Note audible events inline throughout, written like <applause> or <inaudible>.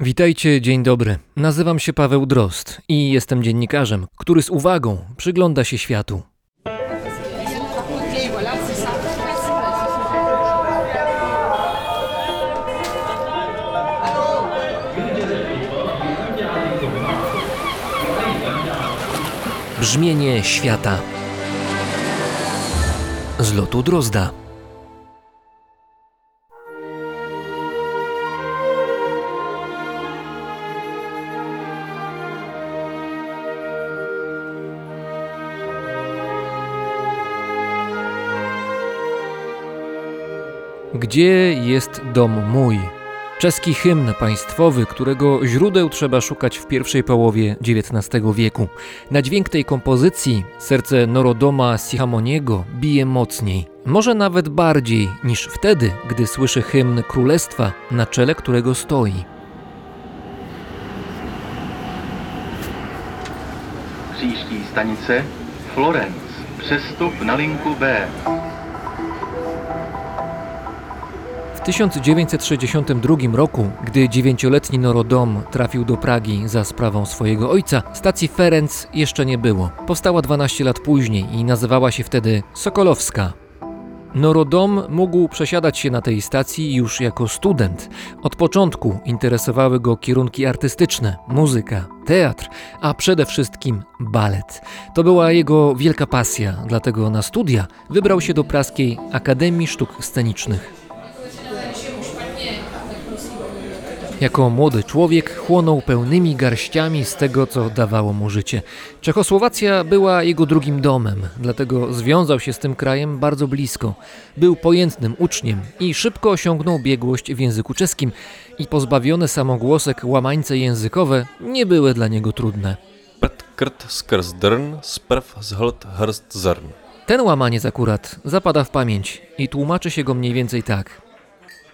Witajcie, dzień dobry. Nazywam się Paweł Drost i jestem dziennikarzem, który z uwagą przygląda się światu. Brzmienie świata. Z lotu Drozda. Gdzie jest dom mój? Czeski hymn państwowy, którego źródeł trzeba szukać w pierwszej połowie XIX wieku. Na dźwięk tej kompozycji serce Norodoma Sihamoniego bije mocniej, może nawet bardziej niż wtedy, gdy słyszy hymn królestwa, na czele którego stoi. Příští stanice Florence. Přestup na linku B. 1962 roku, gdy dziewięcioletni Norodom trafił do Pragi za sprawą swojego ojca, stacji Ferenc jeszcze nie było. Powstała 12 lat później i nazywała się wtedy Sokolowska. Norodom mógł przesiadać się na tej stacji już jako student. Od początku interesowały go kierunki artystyczne, muzyka, teatr, a przede wszystkim balet. To była jego wielka pasja, dlatego na studia wybrał się do praskiej Akademii Sztuk Scenicznych. Jako młody człowiek chłonął pełnymi garściami z tego, co dawało mu życie. Czechosłowacja była jego drugim domem, dlatego związał się z tym krajem bardzo blisko. Był pojętnym uczniem i szybko osiągnął biegłość w języku czeskim i pozbawione samogłosek łamańce językowe nie były dla niego trudne. Krt drn. Ten łamaniec akurat zapada w pamięć i tłumaczy się go mniej więcej tak.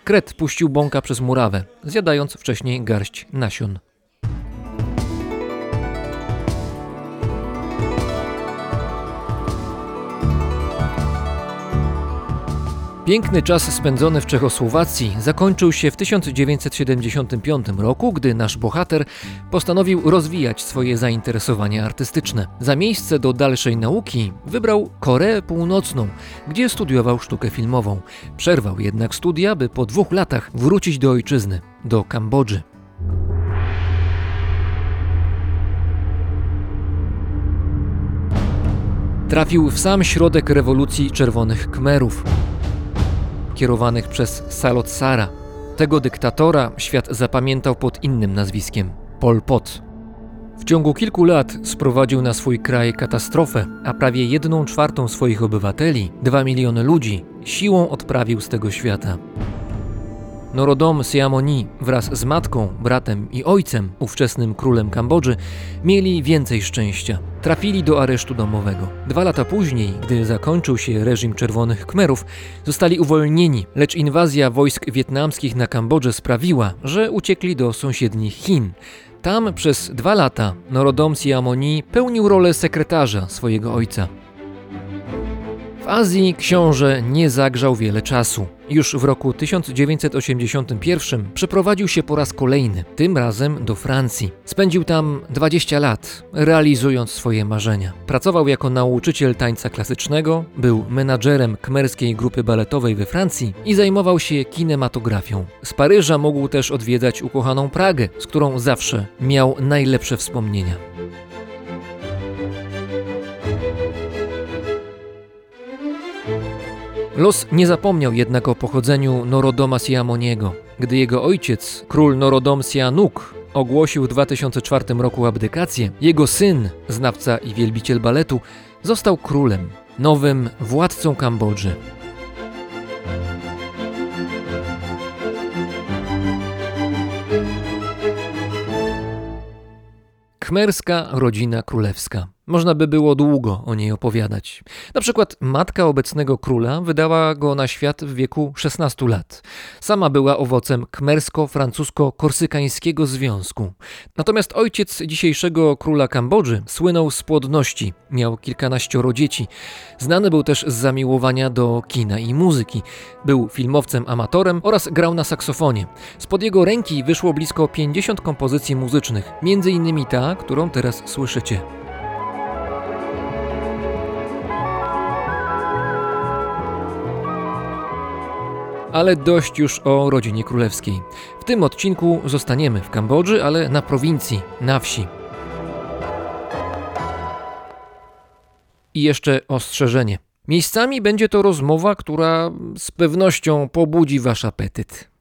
Kret puścił bąka przez murawę, zjadając wcześniej garść nasion. Piękny czas spędzony w Czechosłowacji zakończył się w 1975 roku, gdy nasz bohater postanowił rozwijać swoje zainteresowania artystyczne. Za miejsce do dalszej nauki wybrał Koreę Północną, gdzie studiował sztukę filmową. Przerwał jednak studia, by po dwóch latach wrócić do ojczyzny, do Kambodży. Trafił w sam środek rewolucji Czerwonych Khmerów kierowanych przez Salotsara. Tego dyktatora świat zapamiętał pod innym nazwiskiem Pol Pot. W ciągu kilku lat sprowadził na swój kraj katastrofę, a prawie jedną czwartą swoich obywateli, dwa miliony ludzi, siłą odprawił z tego świata. Norodom Siamoni wraz z matką, bratem i ojcem, ówczesnym królem Kambodży, mieli więcej szczęścia. Trafili do aresztu domowego. Dwa lata później, gdy zakończył się reżim Czerwonych Khmerów, zostali uwolnieni, lecz inwazja wojsk wietnamskich na Kambodżę sprawiła, że uciekli do sąsiednich Chin. Tam przez dwa lata Norodom Siamoni pełnił rolę sekretarza swojego ojca. W Azji książę nie zagrzał wiele czasu. Już w roku 1981 przeprowadził się po raz kolejny, tym razem do Francji. Spędził tam 20 lat, realizując swoje marzenia. Pracował jako nauczyciel tańca klasycznego, był menadżerem kmerskiej grupy baletowej we Francji i zajmował się kinematografią. Z Paryża mógł też odwiedzać ukochaną Pragę, z którą zawsze miał najlepsze wspomnienia. Los nie zapomniał jednak o pochodzeniu Norodoma Siamoniego. Gdy jego ojciec, król Norodom Sihanouk, ogłosił w 2004 roku abdykację, jego syn, znawca i wielbiciel baletu, został królem, nowym władcą Kambodży. Khmerska rodzina królewska. Można by było długo o niej opowiadać. Na przykład matka obecnego króla wydała go na świat w wieku 16 lat. Sama była owocem kmersko-francusko-korsykańskiego związku. Natomiast ojciec dzisiejszego króla Kambodży słynął z płodności. Miał kilkanaścioro dzieci. Znany był też z zamiłowania do kina i muzyki. Był filmowcem amatorem oraz grał na saksofonie. Spod jego ręki wyszło blisko 50 kompozycji muzycznych, między innymi ta, którą teraz słyszycie. Ale dość już o rodzinie królewskiej. W tym odcinku zostaniemy w Kambodży, ale na prowincji, na wsi. I jeszcze ostrzeżenie. Miejscami będzie to rozmowa, która z pewnością pobudzi wasz apetyt.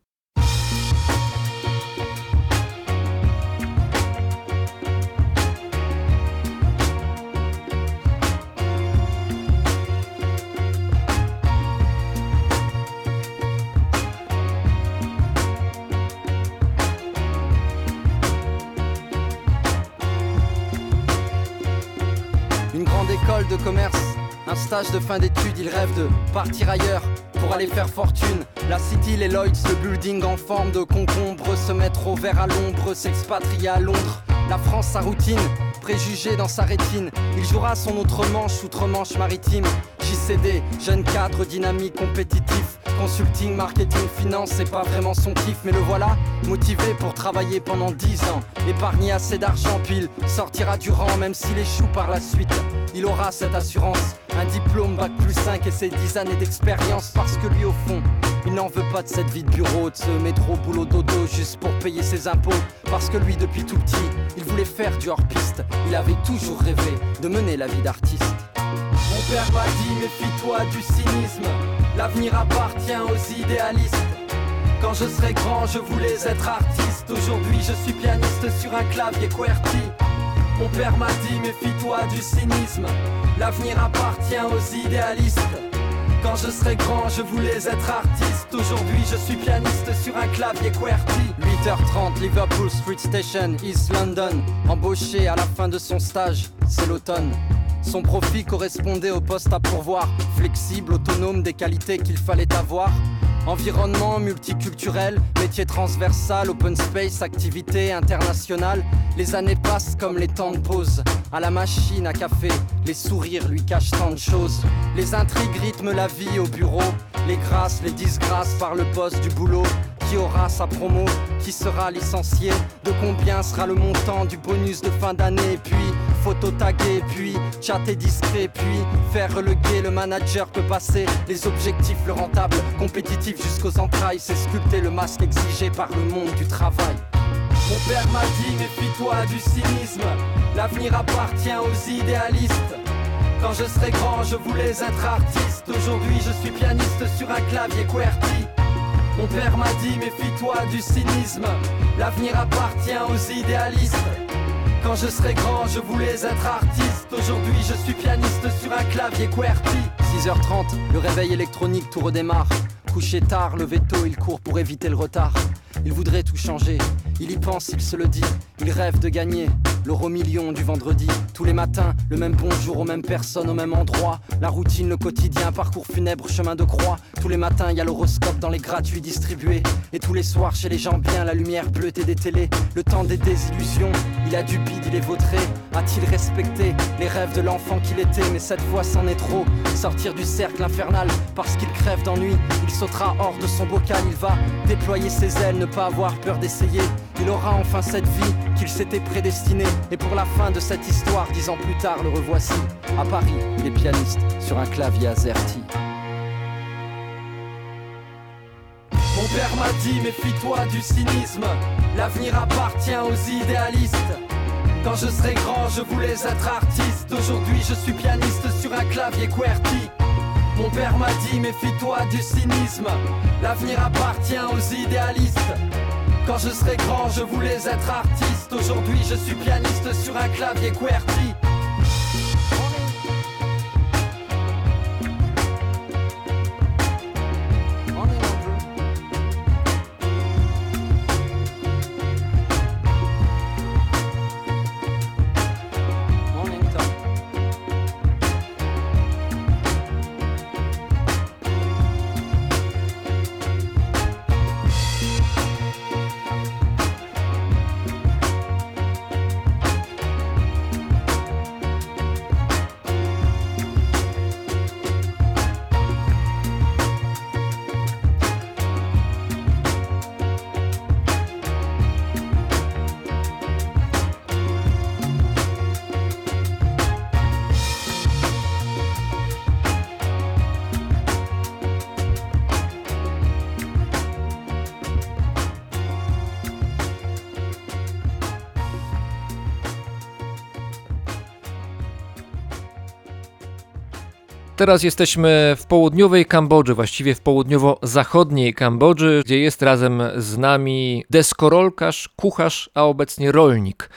Commerce, stage de fin d'études, il rêve de partir ailleurs pour aller faire fortune. La City, les Lloyds, le building en forme de concombre, se mettre au vert à l'ombre, s'expatrier à Londres. La France, sa routine, préjugé dans sa rétine. Il jouera son autre manche, outre-manche maritime. JCD, jeune cadre dynamique, compétitif. Consulting, marketing, finance, c'est pas vraiment son kiff, mais le voilà, motivé pour travailler pendant 10 ans. Épargner assez d'argent, il sortira du rang, même s'il échoue par la suite. Il aura cette assurance, un diplôme, bac plus 5 et ses 10 années d'expérience, parce que lui, au fond, il n'en veut pas de cette vie de bureau, de ce métro, boulot, dodo, juste pour payer ses impôts. Parce que lui, depuis tout petit, il voulait faire du hors-piste. Il avait toujours rêvé de mener la vie d'artiste. Mon père m'a dit méfie-toi du cynisme L'avenir appartient aux idéalistes Quand je serai grand je voulais être artiste Aujourd'hui je suis pianiste sur un clavier QWERTY Mon père m'a dit méfie-toi du cynisme L'avenir appartient aux idéalistes quand je serai grand, je voulais être artiste. Aujourd'hui, je suis pianiste sur un clavier QWERTY. 8h30, Liverpool Street Station, East London. Embauché à la fin de son stage, c'est l'automne. Son profit correspondait au poste à pourvoir, flexible, autonome, des qualités qu'il fallait avoir. Environnement multiculturel, métier transversal, open space, activité internationale. Les années passent comme les temps de pause. À la machine à café, les sourires lui cachent tant de choses. Les intrigues rythment la vie au bureau. Les grâces, les disgrâces par le poste du boulot. Qui aura sa promo Qui sera licencié De combien sera le montant du bonus de fin d'année Puis photo taguer, puis chatter discret, puis faire reléguer. Le manager peut passer les objectifs, le rentable, compétitif jusqu'aux entrailles. C'est sculpter le masque exigé par le monde du travail. Mon père m'a dit méfie-toi du cynisme. L'avenir appartient aux idéalistes. Quand je serai grand, je voulais être artiste. Aujourd'hui, je suis pianiste sur un clavier QWERTY. Mon père m'a dit méfie-toi du cynisme. L'avenir appartient aux idéalistes. Quand je serai grand, je voulais être artiste. Aujourd'hui, je suis pianiste sur un clavier QWERTY. 6h30, le réveil électronique tout redémarre. Couché tard, le veto, il court pour éviter le retard. Il voudrait tout changer, il y pense, il se le dit. Il rêve de gagner l'euro million du vendredi. Tous les matins, le même bonjour aux mêmes personnes, au même endroit. La routine, le quotidien, parcours funèbre, chemin de croix. Tous les matins, il y a l'horoscope dans les gratuits distribués. Et tous les soirs, chez les gens bien, la lumière bleutée des télés. Le temps des désillusions, il a du bide, il est vautré. A-t-il respecté les rêves de l'enfant qu'il était? Mais cette fois, c'en est trop. Sortir du cercle infernal parce qu'il crève d'ennui. Il sautera hors de son bocal, il va déployer ses ailes, pas avoir peur d'essayer. Il aura enfin cette vie qu'il s'était prédestinée. Et pour la fin de cette histoire, dix ans plus tard, le revoici. À Paris, il est pianiste sur un clavier AZERTY. Mon père m'a dit méfie-toi du cynisme. L'avenir appartient aux idéalistes. Quand je serai grand, je voulais être artiste. Aujourd'hui, je suis pianiste sur un clavier QWERTY. Mon père m'a dit méfie-toi du cynisme. L'avenir appartient aux idéalistes. Quand je serai grand, je voulais être artiste. Aujourd'hui, je suis pianiste sur un clavier QWERTY. Teraz jesteśmy w południowej Kambodży, właściwie w południowo-zachodniej Kambodży, gdzie jest razem z nami deskorolkarz, kucharz, a obecnie rolnik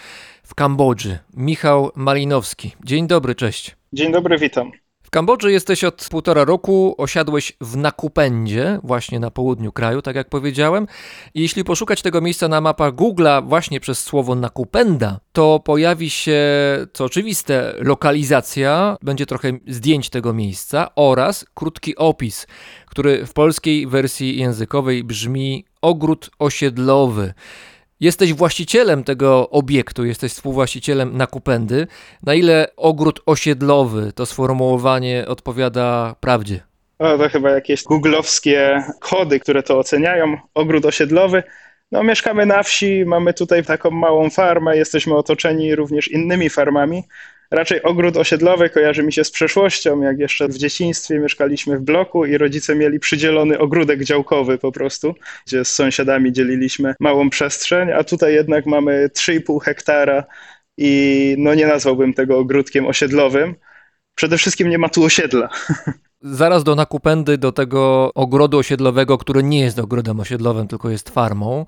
w Kambodży, Michał Malinowski. Dzień dobry, cześć. Dzień dobry, witam. Kambodży jesteś od półtora roku, osiadłeś w Nakupędzie, właśnie na południu kraju, tak jak powiedziałem. I jeśli poszukać tego miejsca na mapach Google'a właśnie przez słowo Nakupenda, to pojawi się, co oczywiste, lokalizacja, będzie trochę zdjęć tego miejsca oraz krótki opis, który w polskiej wersji językowej brzmi ogród osiedlowy. Jesteś właścicielem tego obiektu, jesteś współwłaścicielem Nakupendy. Na ile ogród osiedlowy to sformułowanie odpowiada prawdzie? O, to chyba jakieś googlowskie kody, które to oceniają. Ogród osiedlowy. No, mieszkamy na wsi, mamy tutaj taką małą farmę, jesteśmy otoczeni również innymi farmami. Raczej ogród osiedlowy kojarzy mi się z przeszłością, jak jeszcze w dzieciństwie mieszkaliśmy w bloku i rodzice mieli przydzielony ogródek działkowy po prostu, gdzie z sąsiadami dzieliliśmy małą przestrzeń, a tutaj jednak mamy 3,5 hektara i no nie nazwałbym tego ogródkiem osiedlowym. Przede wszystkim nie ma tu osiedla. <laughs> Zaraz do Nakupendy, do tego ogrodu osiedlowego, który nie jest ogrodem osiedlowym, tylko jest farmą.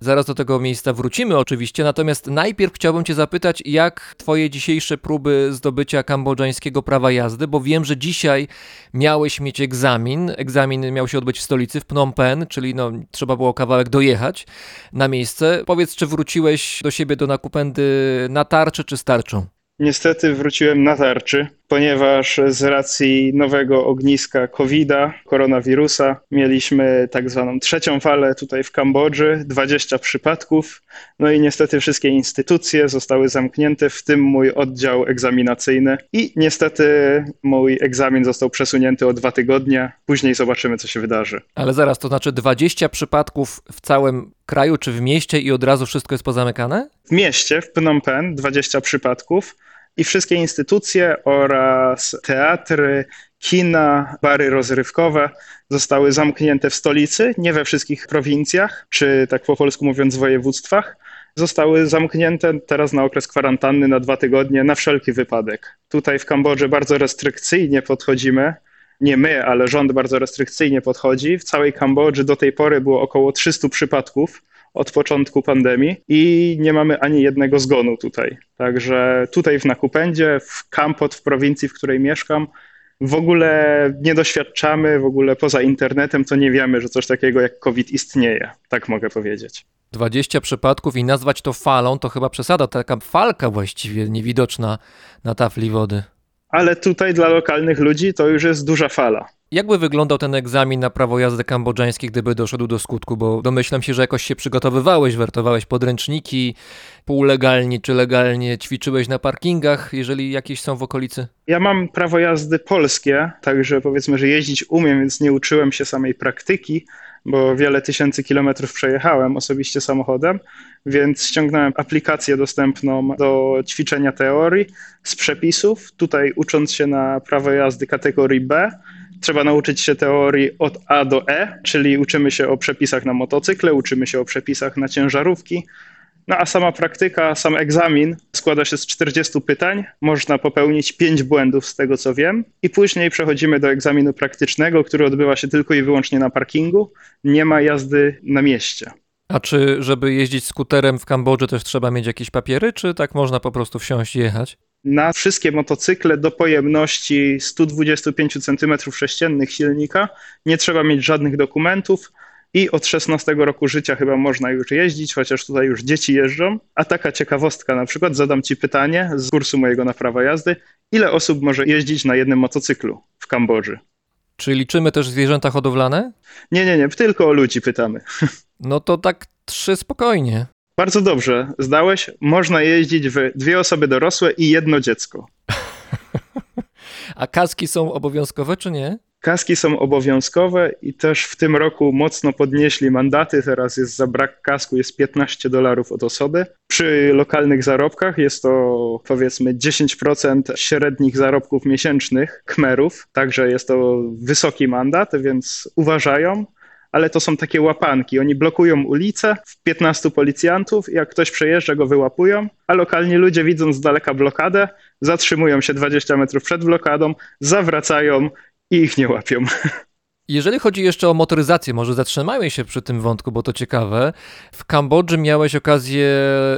Zaraz do tego miejsca wrócimy oczywiście, natomiast najpierw chciałbym Cię zapytać, jak Twoje dzisiejsze próby zdobycia kambodżańskiego prawa jazdy, bo wiem, że dzisiaj miałeś mieć egzamin. Egzamin miał się odbyć w stolicy, w Phnom Penh, czyli no, trzeba było kawałek dojechać na miejsce. Powiedz, czy wróciłeś do siebie do Nakupendy na tarczy czy z tarczą? Niestety wróciłem na tarczy, ponieważ z racji nowego ogniska COVID-a, koronawirusa, mieliśmy tak zwaną trzecią falę tutaj w Kambodży, 20 przypadków. No i niestety wszystkie instytucje zostały zamknięte, w tym mój oddział egzaminacyjny. I niestety mój egzamin został przesunięty o dwa tygodnie. Później zobaczymy, co się wydarzy. Ale zaraz, to znaczy 20 przypadków w całym kraju czy w mieście i od razu wszystko jest pozamykane? W mieście, w Phnom Penh, 20 przypadków i wszystkie instytucje oraz teatry, kina, bary rozrywkowe zostały zamknięte w stolicy, nie we wszystkich prowincjach, czy tak po polsku mówiąc województwach. Zostały zamknięte teraz na okres kwarantanny na dwa tygodnie na wszelki wypadek. Tutaj w Kambodży bardzo restrykcyjnie podchodzimy. Nie my, ale rząd bardzo restrykcyjnie podchodzi. W całej Kambodży do tej pory było około 300 przypadków od początku pandemii i nie mamy ani jednego zgonu tutaj. Także tutaj w Nakupendzie, w Kampot, w prowincji, w której mieszkam, w ogóle nie doświadczamy, w ogóle poza internetem to nie wiemy, że coś takiego jak COVID istnieje. Tak mogę powiedzieć. 20 przypadków i nazwać to falą to chyba przesada, taka falka właściwie niewidoczna na tafli wody. Ale tutaj dla lokalnych ludzi to już jest duża fala. Jakby wyglądał ten egzamin na prawo jazdy kambodżańskiej, gdyby doszedł do skutku? Bo domyślam się, że jakoś się przygotowywałeś, wertowałeś podręczniki, półlegalnie czy legalnie ćwiczyłeś na parkingach, jeżeli jakieś są w okolicy? Ja mam prawo jazdy polskie, także powiedzmy, że jeździć umiem, więc nie uczyłem się samej praktyki, bo wiele tysięcy kilometrów przejechałem osobiście samochodem, więc ściągnąłem aplikację dostępną do ćwiczenia teorii z przepisów. Tutaj ucząc się na prawo jazdy kategorii B, trzeba nauczyć się teorii od A do E, czyli uczymy się o przepisach na motocykle, uczymy się o przepisach na ciężarówki. No a sama praktyka, sam egzamin składa się z 40 pytań. Można popełnić 5 błędów z tego co wiem. I później przechodzimy do egzaminu praktycznego, który odbywa się tylko i wyłącznie na parkingu. Nie ma jazdy na mieście. A czy żeby jeździć skuterem w Kambodży też trzeba mieć jakieś papiery, czy tak można po prostu wsiąść i jechać? Na wszystkie motocykle do pojemności 125 cm3 silnika nie trzeba mieć żadnych dokumentów i od 16 roku życia chyba można już jeździć, chociaż tutaj już dzieci jeżdżą. A taka ciekawostka, na przykład zadam Ci pytanie z kursu mojego na prawo jazdy, ile osób może jeździć na jednym motocyklu w Kambodży? Czy liczymy też zwierzęta hodowlane? Nie, nie, nie, tylko o ludzi pytamy. <laughs> No to tak trzy spokojnie. Bardzo dobrze, zdałeś. Można jeździć w dwie osoby dorosłe i jedno dziecko. <laughs> A kaski są obowiązkowe, czy nie? Kaski są obowiązkowe i też w tym roku mocno podnieśli mandaty. Teraz jest za brak kasku jest 15 dolarów od osoby. Przy lokalnych zarobkach jest to powiedzmy 10% średnich zarobków miesięcznych Kmerów, także jest to wysoki mandat, więc uważają. ale to są takie łapanki. Oni blokują ulicę, w 15 policjantów, jak ktoś przejeżdża, go wyłapują, a lokalni ludzie widząc z daleka blokadę, zatrzymują się 20 metrów przed blokadą, zawracają i ich nie łapią. <laughs> Jeżeli chodzi jeszcze o motoryzację, może zatrzymajmy się przy tym wątku, bo to ciekawe. W Kambodży miałeś okazję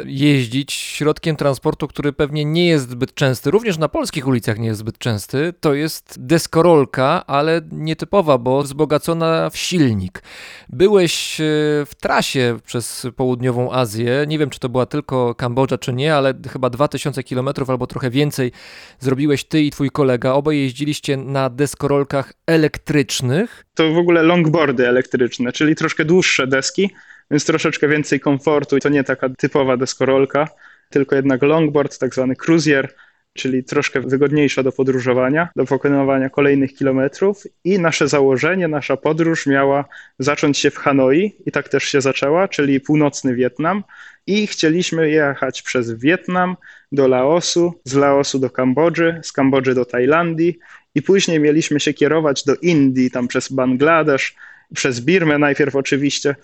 jeździć środkiem transportu, który pewnie nie jest zbyt częsty, również na polskich ulicach nie jest zbyt częsty. To jest deskorolka, ale nietypowa, bo wzbogacona w silnik. Byłeś e, w trasie przez południową Azję. Nie wiem, czy to była tylko Kambodża, czy nie, ale chyba 2000 km albo trochę więcej zrobiłeś ty i twój kolega. Obaj jeździliście na deskorolkach elektrycznych to w ogóle longboardy elektryczne, czyli troszkę dłuższe deski, więc troszeczkę więcej komfortu. To nie taka typowa deskorolka, tylko jednak longboard, tak zwany cruiser, czyli troszkę wygodniejsza do podróżowania, do pokonywania kolejnych kilometrów. I nasze założenie, nasza podróż miała zacząć się w Hanoi i tak też się zaczęła, czyli północny Wietnam. I chcieliśmy jechać przez Wietnam do Laosu, z Laosu do Kambodży, z Kambodży do Tajlandii i później mieliśmy się kierować do Indii, tam przez Bangladesz, przez Birmę najpierw oczywiście.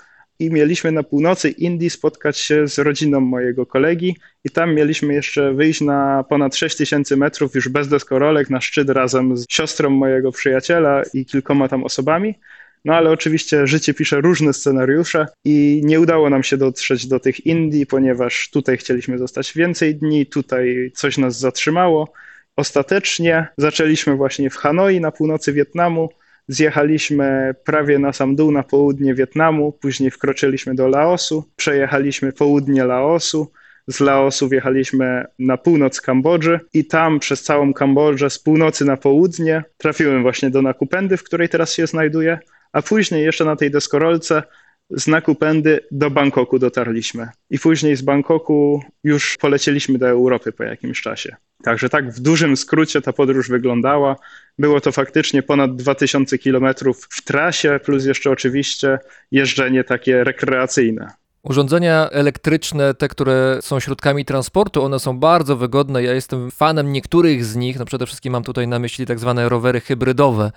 I mieliśmy na północy Indii spotkać się z rodziną mojego kolegi, i tam mieliśmy jeszcze wyjść na ponad 6000 metrów, już bez deskorolek, na szczyt razem z siostrą mojego przyjaciela i kilkoma tam osobami. No ale oczywiście życie pisze różne scenariusze i nie udało nam się dotrzeć do tych Indii, ponieważ tutaj chcieliśmy zostać więcej dni, tutaj coś nas zatrzymało. Ostatecznie zaczęliśmy właśnie w Hanoi na północy Wietnamu, zjechaliśmy prawie na sam dół na południe Wietnamu, później wkroczyliśmy do Laosu, przejechaliśmy południe Laosu, z Laosu wjechaliśmy na północ Kambodży i tam przez całą Kambodżę z północy na południe trafiłem właśnie do Nakupendy, w której teraz się znajduję, a później jeszcze na tej deskorolce z Nakupendy do Bangkoku dotarliśmy. I później z Bangkoku już polecieliśmy do Europy po jakimś czasie. Także tak w dużym skrócie ta podróż wyglądała. Było to faktycznie ponad 2000 kilometrów w trasie, plus jeszcze oczywiście jeżdżenie takie rekreacyjne. Urządzenia elektryczne, te, które są środkami transportu, one są bardzo wygodne. Ja jestem fanem niektórych z nich. No przede wszystkim mam tutaj na myśli tak zwane rowery hybrydowe.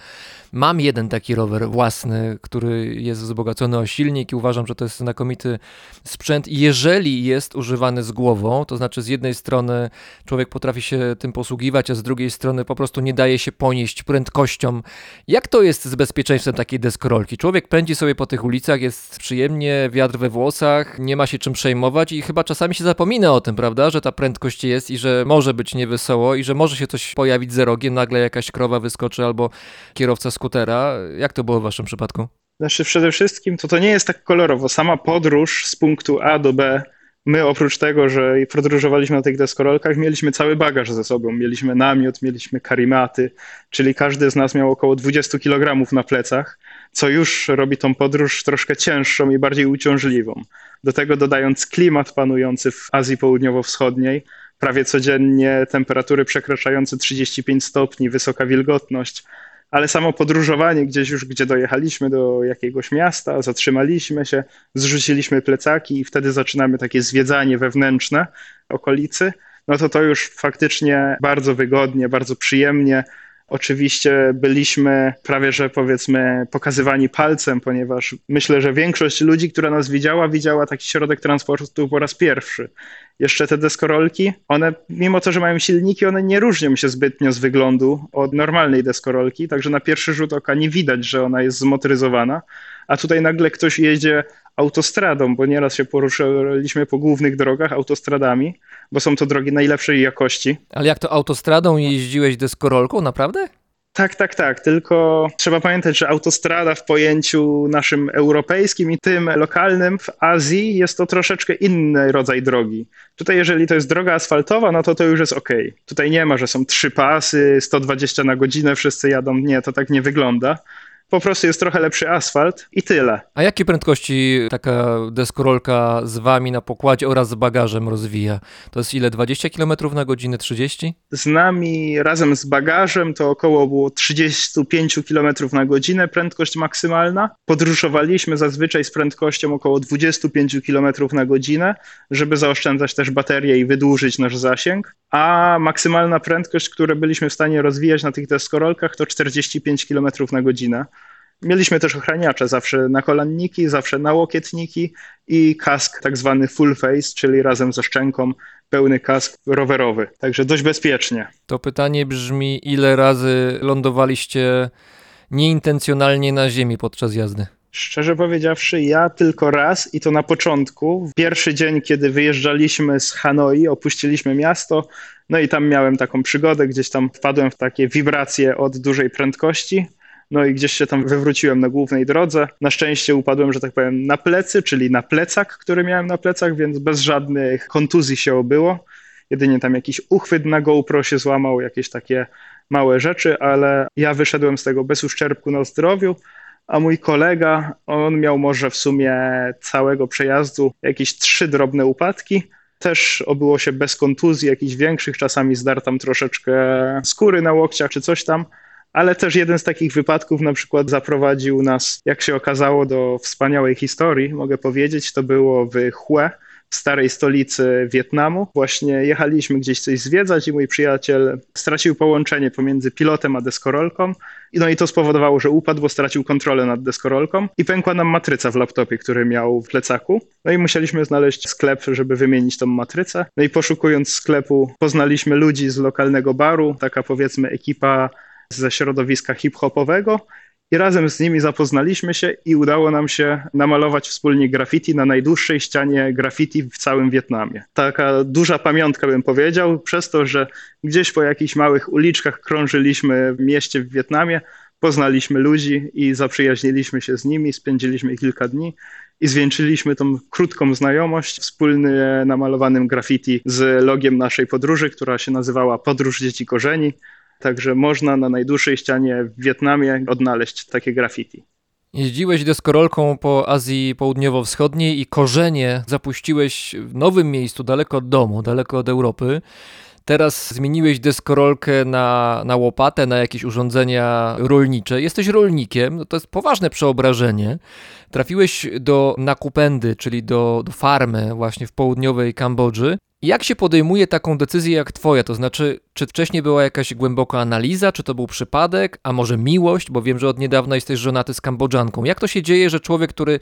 Mam jeden taki rower własny, który jest wzbogacony o silnik i uważam, że to jest znakomity sprzęt. Jeżeli jest używany z głową, to znaczy z jednej strony człowiek potrafi się tym posługiwać, a z drugiej strony po prostu nie daje się ponieść prędkością. Jak to jest z bezpieczeństwem takiej deskorolki? Człowiek pędzi sobie po tych ulicach, jest przyjemnie, wiatr we włosach, nie ma się czym przejmować i chyba czasami się zapomina o tym, prawda, że ta prędkość jest i że może być niewesoło i że może się coś pojawić za rogiem, nagle jakaś krowa wyskoczy albo kierowca skutera. Jak to było w waszym przypadku? Znaczy przede wszystkim to to nie jest tak kolorowo. Sama podróż z punktu A do B, my oprócz tego, że podróżowaliśmy na tych deskorolkach, mieliśmy cały bagaż ze sobą. Mieliśmy namiot, mieliśmy karimaty, czyli każdy z nas miał około 20 kg na plecach, co już robi tą podróż troszkę cięższą i bardziej uciążliwą. Do tego dodając klimat panujący w Azji Południowo-Wschodniej, prawie codziennie temperatury przekraczające 35 stopni, wysoka wilgotność, ale samo podróżowanie gdzieś już, gdzie dojechaliśmy do jakiegoś miasta, zatrzymaliśmy się, zrzuciliśmy plecaki i wtedy zaczynamy takie zwiedzanie wewnętrzne okolicy, no to to już faktycznie bardzo wygodnie, bardzo przyjemnie. Oczywiście byliśmy prawie, że powiedzmy pokazywani palcem, ponieważ myślę, że większość ludzi, która nas widziała, widziała taki środek transportu po raz pierwszy. Jeszcze te deskorolki, one mimo to, że mają silniki, one nie różnią się zbytnio z wyglądu od normalnej deskorolki, także na pierwszy rzut oka nie widać, że ona jest zmotoryzowana, a tutaj nagle ktoś jedzie autostradą, bo nieraz się poruszaliśmy po głównych drogach autostradami, bo są to drogi najlepszej jakości. Ale jak to autostradą jeździłeś deskorolką, naprawdę? Tak, tak, tak. Tylko trzeba pamiętać, że autostrada w pojęciu naszym europejskim i tym lokalnym w Azji jest to troszeczkę inny rodzaj drogi. Tutaj, jeżeli to jest droga asfaltowa, no to to już jest ok. Tutaj nie ma, że są trzy pasy, 120 na godzinę, wszyscy jadą. Nie, to tak nie wygląda po prostu jest trochę lepszy asfalt i tyle. A jakie prędkości taka deskorolka z wami na pokładzie oraz z bagażem rozwija? To jest ile? 20 km na godzinę, 30? Z nami razem z bagażem to około było 35 km na godzinę prędkość maksymalna. Podróżowaliśmy zazwyczaj z prędkością około 25 km na godzinę, żeby zaoszczędzać też baterię i wydłużyć nasz zasięg. A maksymalna prędkość, którą byliśmy w stanie rozwijać na tych deskorolkach to 45 km na godzinę Mieliśmy też ochraniacze, zawsze na kolanniki, zawsze na łokietniki i kask tak zwany full face, czyli razem ze szczęką pełny kask rowerowy. Także dość bezpiecznie. To pytanie brzmi, ile razy lądowaliście nieintencjonalnie na ziemi podczas jazdy? Szczerze powiedziawszy, ja tylko raz i to na początku. Pierwszy dzień, kiedy wyjeżdżaliśmy z Hanoi, opuściliśmy miasto, no i tam miałem taką przygodę, gdzieś tam wpadłem w takie wibracje od dużej prędkości. No i gdzieś się tam wywróciłem na głównej drodze. Na szczęście upadłem, że tak powiem, na plecy, czyli na plecak, który miałem na plecach, więc bez żadnych kontuzji się obyło. Jedynie tam jakiś uchwyt na GoPro się złamał, jakieś takie małe rzeczy, ale ja wyszedłem z tego bez uszczerbku na zdrowiu a mój kolega, on miał może w sumie całego przejazdu jakieś trzy drobne upadki. Też obyło się bez kontuzji, jakichś większych, czasami zdarł tam troszeczkę skóry na łokciach czy coś tam, ale też jeden z takich wypadków na przykład zaprowadził nas, jak się okazało, do wspaniałej historii, mogę powiedzieć. To było w Hue, w starej stolicy Wietnamu. Właśnie jechaliśmy gdzieś coś zwiedzać i mój przyjaciel stracił połączenie pomiędzy pilotem a deskorolką. No i to spowodowało, że upadł, bo stracił kontrolę nad deskorolką i pękła nam matryca w laptopie, który miał w plecaku. No i musieliśmy znaleźć sklep, żeby wymienić tą matrycę. No i poszukując sklepu poznaliśmy ludzi z lokalnego baru, taka powiedzmy ekipa ze środowiska hip-hopowego i razem z nimi zapoznaliśmy się i udało nam się namalować wspólnie graffiti na najdłuższej ścianie graffiti w całym Wietnamie. Taka duża pamiątka bym powiedział, przez to, że gdzieś po jakichś małych uliczkach krążyliśmy w mieście w Wietnamie, poznaliśmy ludzi i zaprzyjaźniliśmy się z nimi, spędziliśmy kilka dni i zwieńczyliśmy tą krótką znajomość wspólnie namalowanym graffiti z logiem naszej podróży, która się nazywała Podróż Dzieci Korzeni. Także można na najdłuższej ścianie w Wietnamie odnaleźć takie graffiti. Jeździłeś deskorolką po Azji Południowo-Wschodniej i korzenie zapuściłeś w nowym miejscu, daleko od domu, daleko od Europy. Teraz zmieniłeś deskorolkę na, na łopatę, na jakieś urządzenia rolnicze. Jesteś rolnikiem, no to jest poważne przeobrażenie. Trafiłeś do Nakupendy, czyli do, do farmy właśnie w południowej Kambodży. Jak się podejmuje taką decyzję jak twoja? To znaczy, czy wcześniej była jakaś głęboka analiza, czy to był przypadek, a może miłość, bo wiem, że od niedawna jesteś żonaty z Kambodżanką. Jak to się dzieje, że człowiek, który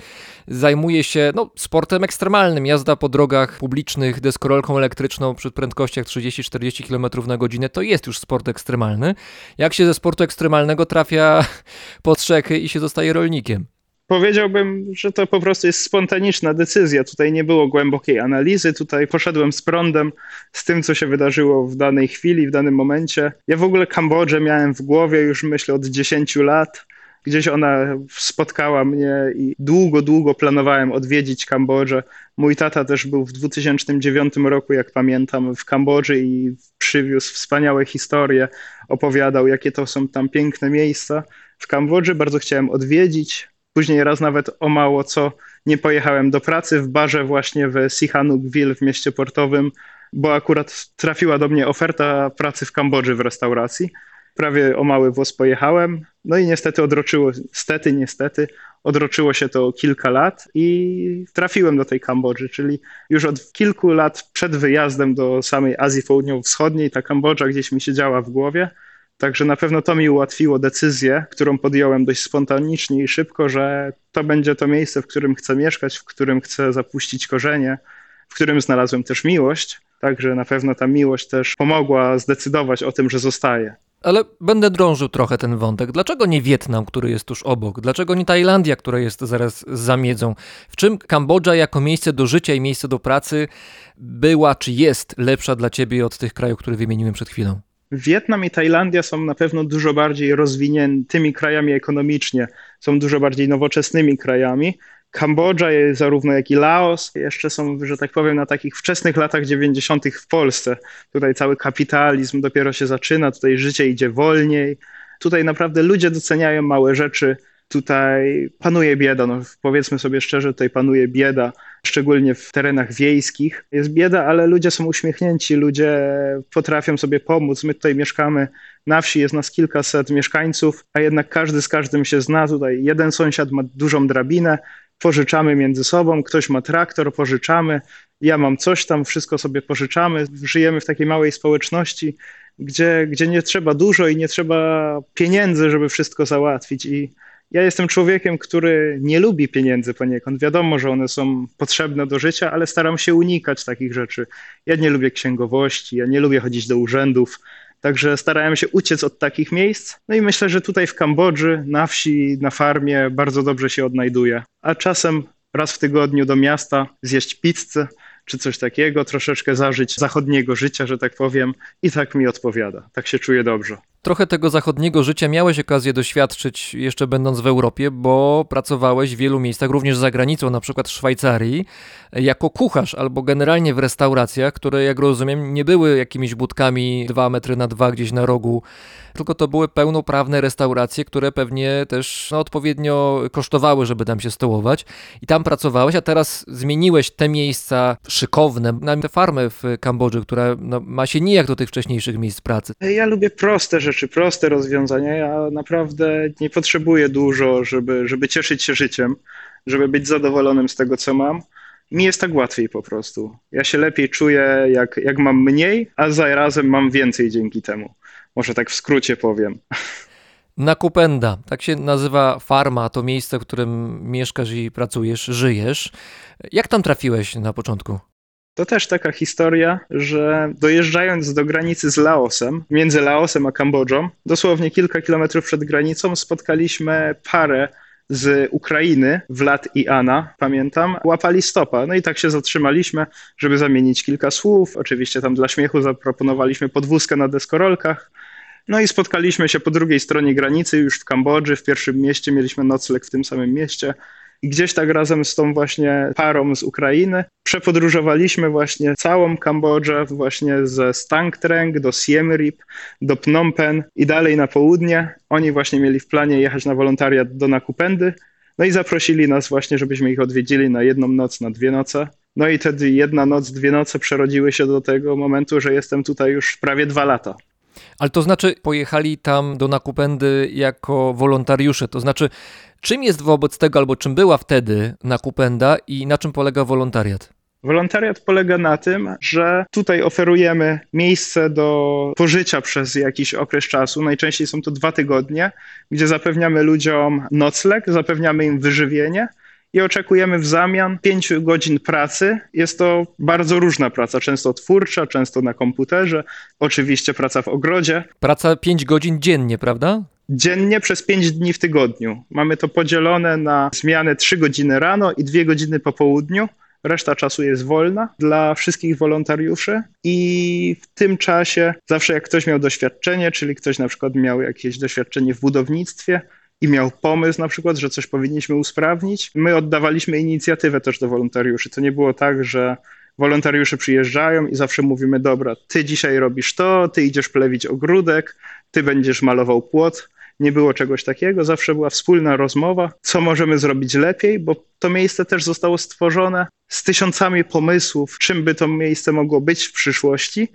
zajmuje się no, sportem ekstremalnym, jazda po drogach publicznych deskorolką elektryczną przy prędkościach 30-40 km na godzinę, to jest już sport ekstremalny. Jak się ze sportu ekstremalnego trafia <laughs> pod strzechy i się zostaje rolnikiem? Powiedziałbym, że to po prostu jest spontaniczna decyzja. Tutaj nie było głębokiej analizy, tutaj poszedłem z prądem, z tym, co się wydarzyło w danej chwili, w danym momencie. Ja w ogóle Kambodżę miałem w głowie już myślę od 10 lat. Gdzieś ona spotkała mnie i długo, długo planowałem odwiedzić Kambodżę. Mój tata też był w 2009 roku, jak pamiętam, w Kambodży i przywiózł wspaniałe historie, opowiadał, jakie to są tam piękne miejsca. W Kambodży bardzo chciałem odwiedzić, Później raz nawet o mało co nie pojechałem do pracy w barze właśnie w Sihanoukville w mieście portowym, bo akurat trafiła do mnie oferta pracy w Kambodży w restauracji. Prawie o mały włos pojechałem, no i niestety odroczyło, niestety, niestety, odroczyło się to kilka lat i trafiłem do tej Kambodży, czyli już od kilku lat przed wyjazdem do samej Azji Południowo-Wschodniej ta Kambodża gdzieś mi siedziała w głowie Także na pewno to mi ułatwiło decyzję, którą podjąłem dość spontanicznie i szybko, że to będzie to miejsce, w którym chcę mieszkać, w którym chcę zapuścić korzenie, w którym znalazłem też miłość. Także na pewno ta miłość też pomogła zdecydować o tym, że zostaję. Ale będę drążył trochę ten wątek. Dlaczego nie Wietnam, który jest tuż obok? Dlaczego nie Tajlandia, która jest zaraz za miedzą? W czym Kambodża jako miejsce do życia i miejsce do pracy była czy jest lepsza dla ciebie od tych krajów, które wymieniłem przed chwilą? Wietnam i Tajlandia są na pewno dużo bardziej rozwiniętymi krajami ekonomicznie, są dużo bardziej nowoczesnymi krajami. Kambodża, zarówno jak i Laos, jeszcze są, że tak powiem, na takich wczesnych latach 90. w Polsce. Tutaj cały kapitalizm dopiero się zaczyna, tutaj życie idzie wolniej. Tutaj naprawdę ludzie doceniają małe rzeczy, tutaj panuje bieda. No, powiedzmy sobie szczerze, tutaj panuje bieda, szczególnie w terenach wiejskich. Jest bieda, ale ludzie są uśmiechnięci, ludzie potrafią sobie pomóc. My tutaj mieszkamy na wsi, jest nas kilkaset mieszkańców, a jednak każdy z każdym się zna. Tutaj jeden sąsiad ma dużą drabinę, pożyczamy między sobą, ktoś ma traktor, pożyczamy, ja mam coś tam, wszystko sobie pożyczamy. Żyjemy w takiej małej społeczności, gdzie, gdzie nie trzeba dużo i nie trzeba pieniędzy, żeby wszystko załatwić. I Ja jestem człowiekiem, który nie lubi pieniędzy poniekąd. Wiadomo, że one są potrzebne do życia, ale staram się unikać takich rzeczy. Ja nie lubię księgowości, ja nie lubię chodzić do urzędów, Także starałem się uciec od takich miejsc. No i myślę, że tutaj w Kambodży, na wsi, na farmie bardzo dobrze się odnajduję. A czasem raz w tygodniu do miasta zjeść pizzę czy coś takiego, troszeczkę zażyć zachodniego życia, że tak powiem, i tak mi odpowiada. Tak się czuję dobrze. Trochę tego zachodniego życia miałeś okazję doświadczyć jeszcze będąc w Europie, bo pracowałeś w wielu miejscach, również za granicą, na przykład w Szwajcarii, jako kucharz albo generalnie w restauracjach, które jak rozumiem nie były jakimiś budkami 2 metry na 2 gdzieś na rogu, tylko to były pełnoprawne restauracje, które pewnie też no, odpowiednio kosztowały, żeby tam się stołować. I tam pracowałeś, a teraz zmieniłeś te miejsca szykowne na tę farmę w Kambodży, która no, ma się nijak do tych wcześniejszych miejsc pracy. Ja lubię proste rzeczy, proste rozwiązania. Ja naprawdę nie potrzebuję dużo, żeby, żeby cieszyć się życiem, żeby być zadowolonym z tego, co mam. Mi jest tak łatwiej po prostu. Ja się lepiej czuję, jak, jak mam mniej, a zarazem mam więcej dzięki temu. Może tak w skrócie powiem. Nakupenda, tak się nazywa farma, to miejsce, w którym mieszkasz i pracujesz, żyjesz. Jak tam trafiłeś na początku? To też taka historia, że dojeżdżając do granicy z Laosem, między Laosem a Kambodżą, dosłownie kilka kilometrów przed granicą, spotkaliśmy parę z Ukrainy, Vlad i Anna, pamiętam, łapali stopa. No i tak się zatrzymaliśmy, żeby zamienić kilka słów. Oczywiście tam dla śmiechu zaproponowaliśmy podwózkę na deskorolkach. No i spotkaliśmy się po drugiej stronie granicy, już w Kambodży, w pierwszym mieście, mieliśmy nocleg w tym samym mieście. I gdzieś tak razem z tą właśnie parą z Ukrainy przepodróżowaliśmy właśnie całą Kambodżę, właśnie ze Stang Treng do Siem Reap, do Phnom Penh i dalej na południe. Oni właśnie mieli w planie jechać na wolontariat do Nakupendy. No i zaprosili nas właśnie, żebyśmy ich odwiedzili na jedną noc, na dwie noce. No i wtedy jedna noc, dwie noce przerodziły się do tego momentu, że jestem tutaj już prawie dwa lata. Ale to znaczy pojechali tam do Nakupendy jako wolontariusze, to znaczy czym jest wobec tego, albo czym była wtedy Nakupenda i na czym polega wolontariat? Wolontariat polega na tym, że tutaj oferujemy miejsce do pożycia przez jakiś okres czasu. Najczęściej są to dwa tygodnie, gdzie zapewniamy ludziom nocleg, zapewniamy im wyżywienie i oczekujemy w zamian 5 godzin pracy. Jest to bardzo różna praca, często twórcza, często na komputerze, oczywiście praca w ogrodzie. Praca 5 godzin dziennie, prawda? Dziennie przez 5 dni w tygodniu. Mamy to podzielone na zmianę 3 godziny rano i 2 godziny po południu. Reszta czasu jest wolna dla wszystkich wolontariuszy i w tym czasie zawsze jak ktoś miał doświadczenie, czyli ktoś na przykład miał jakieś doświadczenie w budownictwie, i miał pomysł na przykład, że coś powinniśmy usprawnić, my oddawaliśmy inicjatywę też do wolontariuszy. To nie było tak, że wolontariusze przyjeżdżają i zawsze mówimy, dobra, ty dzisiaj robisz to, ty idziesz plewić ogródek, ty będziesz malował płot. Nie było czegoś takiego, zawsze była wspólna rozmowa, co możemy zrobić lepiej, bo to miejsce też zostało stworzone z tysiącami pomysłów, czym by to miejsce mogło być w przyszłości,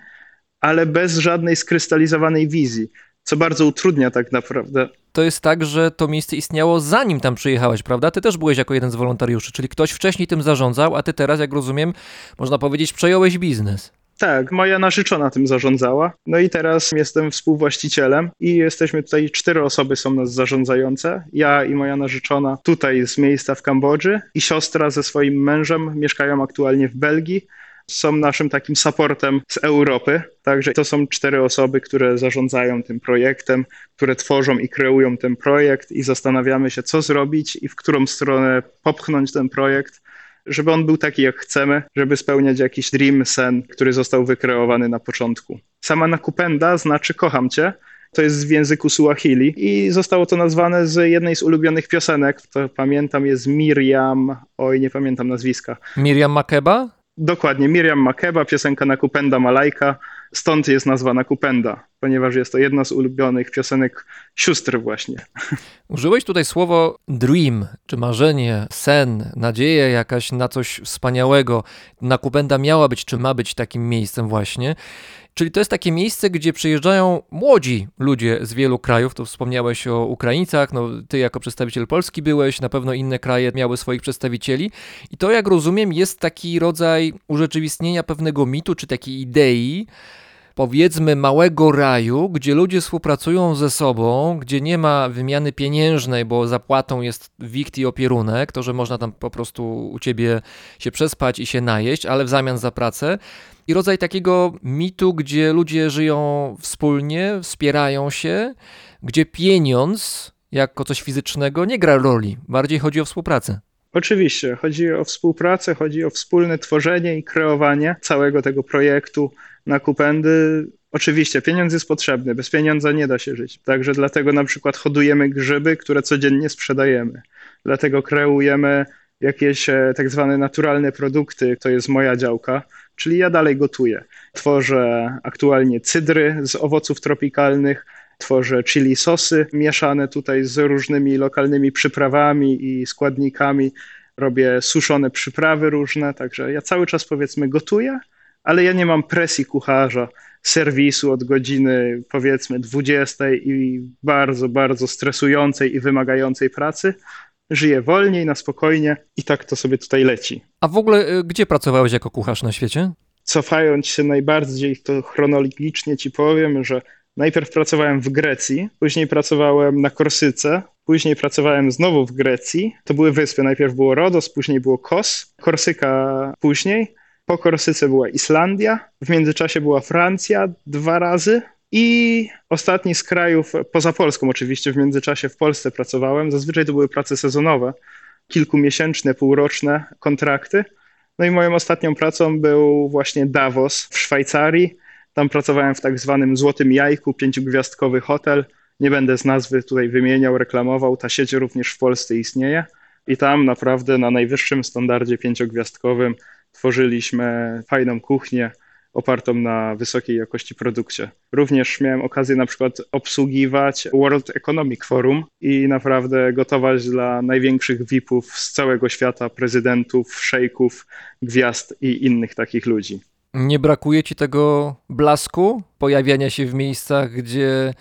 ale bez żadnej skrystalizowanej wizji, co bardzo utrudnia tak naprawdę to jest tak, że to miejsce istniało zanim tam przyjechałeś, prawda? Ty też byłeś jako jeden z wolontariuszy, czyli ktoś wcześniej tym zarządzał, a ty teraz, jak rozumiem, można powiedzieć, przejąłeś biznes. Tak, moja narzeczona tym zarządzała. No i teraz jestem współwłaścicielem i jesteśmy tutaj, cztery osoby są nas zarządzające. Ja i moja narzeczona tutaj z miejsca w Kambodży i siostra ze swoim mężem mieszkają aktualnie w Belgii są naszym takim supportem z Europy. Także to są cztery osoby, które zarządzają tym projektem, które tworzą i kreują ten projekt i zastanawiamy się, co zrobić i w którą stronę popchnąć ten projekt, żeby on był taki, jak chcemy, żeby spełniać jakiś dream, sen, który został wykreowany na początku. Sama Nakupenda znaczy kocham cię, to jest w języku Suahili i zostało to nazwane z jednej z ulubionych piosenek, to pamiętam jest Miriam, oj nie pamiętam nazwiska. Miriam Makeba? Dokładnie, Miriam Makeba, piosenka Nakupenda Malajka, stąd jest nazwa Nakupenda, ponieważ jest to jedna z ulubionych piosenek sióstr właśnie. Użyłeś tutaj słowo dream, czy marzenie, sen, nadzieja jakaś na coś wspaniałego. Nakupenda miała być, czy ma być takim miejscem właśnie. Czyli to jest takie miejsce, gdzie przyjeżdżają młodzi ludzie z wielu krajów. To wspomniałeś o Ukraińcach, no ty jako przedstawiciel Polski byłeś, na pewno inne kraje miały swoich przedstawicieli. I to, jak rozumiem, jest taki rodzaj urzeczywistnienia pewnego mitu czy takiej idei, powiedzmy małego raju, gdzie ludzie współpracują ze sobą, gdzie nie ma wymiany pieniężnej, bo zapłatą jest wikt i opierunek, to że można tam po prostu u ciebie się przespać i się najeść, ale w zamian za pracę. I rodzaj takiego mitu, gdzie ludzie żyją wspólnie, wspierają się, gdzie pieniądz jako coś fizycznego nie gra roli, bardziej chodzi o współpracę. Oczywiście, chodzi o współpracę, chodzi o wspólne tworzenie i kreowanie całego tego projektu na Kupendy. Oczywiście, pieniądz jest potrzebny, bez pieniądza nie da się żyć. Także dlatego na przykład hodujemy grzyby, które codziennie sprzedajemy. Dlatego kreujemy jakieś e, tak zwane naturalne produkty, to jest moja działka, czyli ja dalej gotuję. Tworzę aktualnie cydry z owoców tropikalnych, tworzę chili sosy mieszane tutaj z różnymi lokalnymi przyprawami i składnikami. Robię suszone przyprawy różne, także ja cały czas powiedzmy gotuję, ale ja nie mam presji kucharza, serwisu od godziny powiedzmy 20 i bardzo, bardzo stresującej i wymagającej pracy. Żyję wolniej, na spokojnie i tak to sobie tutaj leci. A w ogóle y, gdzie pracowałeś jako kucharz na świecie? Cofając się najbardziej, to chronologicznie ci powiem, że Najpierw pracowałem w Grecji, później pracowałem na Korsyce, później pracowałem znowu w Grecji. To były wyspy. Najpierw było Rodos, później było Kos, Korsyka później. Po Korsyce była Islandia, w międzyczasie była Francja dwa razy i ostatni z krajów, poza Polską oczywiście, w międzyczasie w Polsce pracowałem. Zazwyczaj to były prace sezonowe, kilkumiesięczne, półroczne kontrakty. No i moją ostatnią pracą był właśnie Davos w Szwajcarii, tam pracowałem w tak zwanym Złotym Jajku, pięciogwiazdkowy hotel. Nie będę z nazwy tutaj wymieniał, reklamował. Ta sieć również w Polsce istnieje. I tam naprawdę na najwyższym standardzie pięciogwiazdkowym tworzyliśmy fajną kuchnię opartą na wysokiej jakości produkcie. Również miałem okazję na przykład obsługiwać World Economic Forum i naprawdę gotować dla największych VIP-ów z całego świata, prezydentów, szejków, gwiazd i innych takich ludzi. Nie brakuje ci tego blasku, pojawiania się w miejscach, gdzie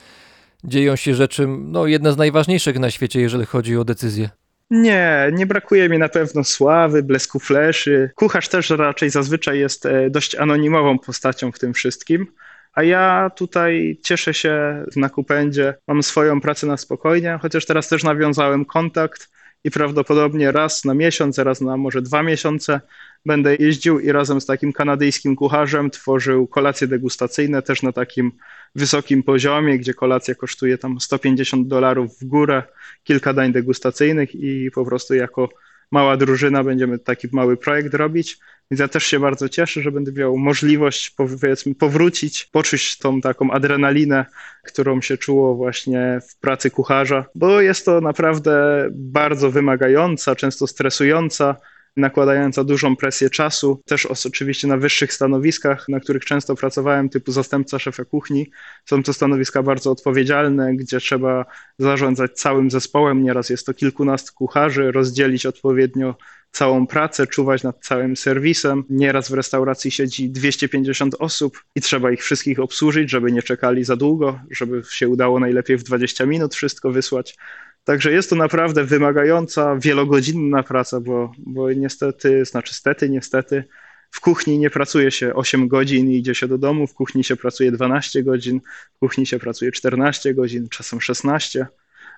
dzieją się rzeczy, no jedne z najważniejszych na świecie, jeżeli chodzi o decyzje? Nie, nie brakuje mi na pewno sławy, blesku fleszy. Kucharz też raczej zazwyczaj jest e, dość anonimową postacią w tym wszystkim. A ja tutaj cieszę się na kupędzie, mam swoją pracę na spokojnie, chociaż teraz też nawiązałem kontakt i prawdopodobnie raz na miesiąc, raz na może dwa miesiące będę jeździł i razem z takim kanadyjskim kucharzem tworzył kolacje degustacyjne też na takim wysokim poziomie, gdzie kolacja kosztuje tam 150 dolarów w górę, kilka dań degustacyjnych i po prostu jako mała drużyna będziemy taki mały projekt robić. Więc ja też się bardzo cieszę, że będę miał możliwość powiedzmy powrócić, poczuć tą taką adrenalinę, którą się czuło właśnie w pracy kucharza, bo jest to naprawdę bardzo wymagająca, często stresująca nakładająca dużą presję czasu, też oczywiście na wyższych stanowiskach, na których często pracowałem, typu zastępca szefa kuchni. Są to stanowiska bardzo odpowiedzialne, gdzie trzeba zarządzać całym zespołem, nieraz jest to kilkunastu kucharzy, rozdzielić odpowiednio całą pracę, czuwać nad całym serwisem. Nieraz w restauracji siedzi 250 osób i trzeba ich wszystkich obsłużyć, żeby nie czekali za długo, żeby się udało najlepiej w 20 minut wszystko wysłać. Także jest to naprawdę wymagająca, wielogodzinna praca, bo, bo niestety, znaczy stety, niestety, w kuchni nie pracuje się 8 godzin i idzie się do domu, w kuchni się pracuje 12 godzin, w kuchni się pracuje 14 godzin, czasem 16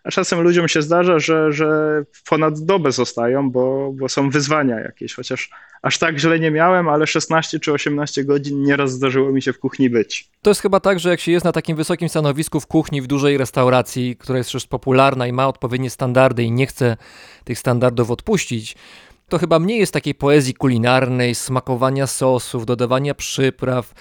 a czasem ludziom się zdarza, że, że ponad dobę zostają, bo, bo są wyzwania jakieś, chociaż aż tak źle nie miałem, ale 16 czy 18 godzin nieraz zdarzyło mi się w kuchni być. To jest chyba tak, że jak się jest na takim wysokim stanowisku w kuchni w dużej restauracji, która jest już popularna i ma odpowiednie standardy i nie chce tych standardów odpuścić, to chyba mniej jest takiej poezji kulinarnej, smakowania sosów, dodawania przypraw,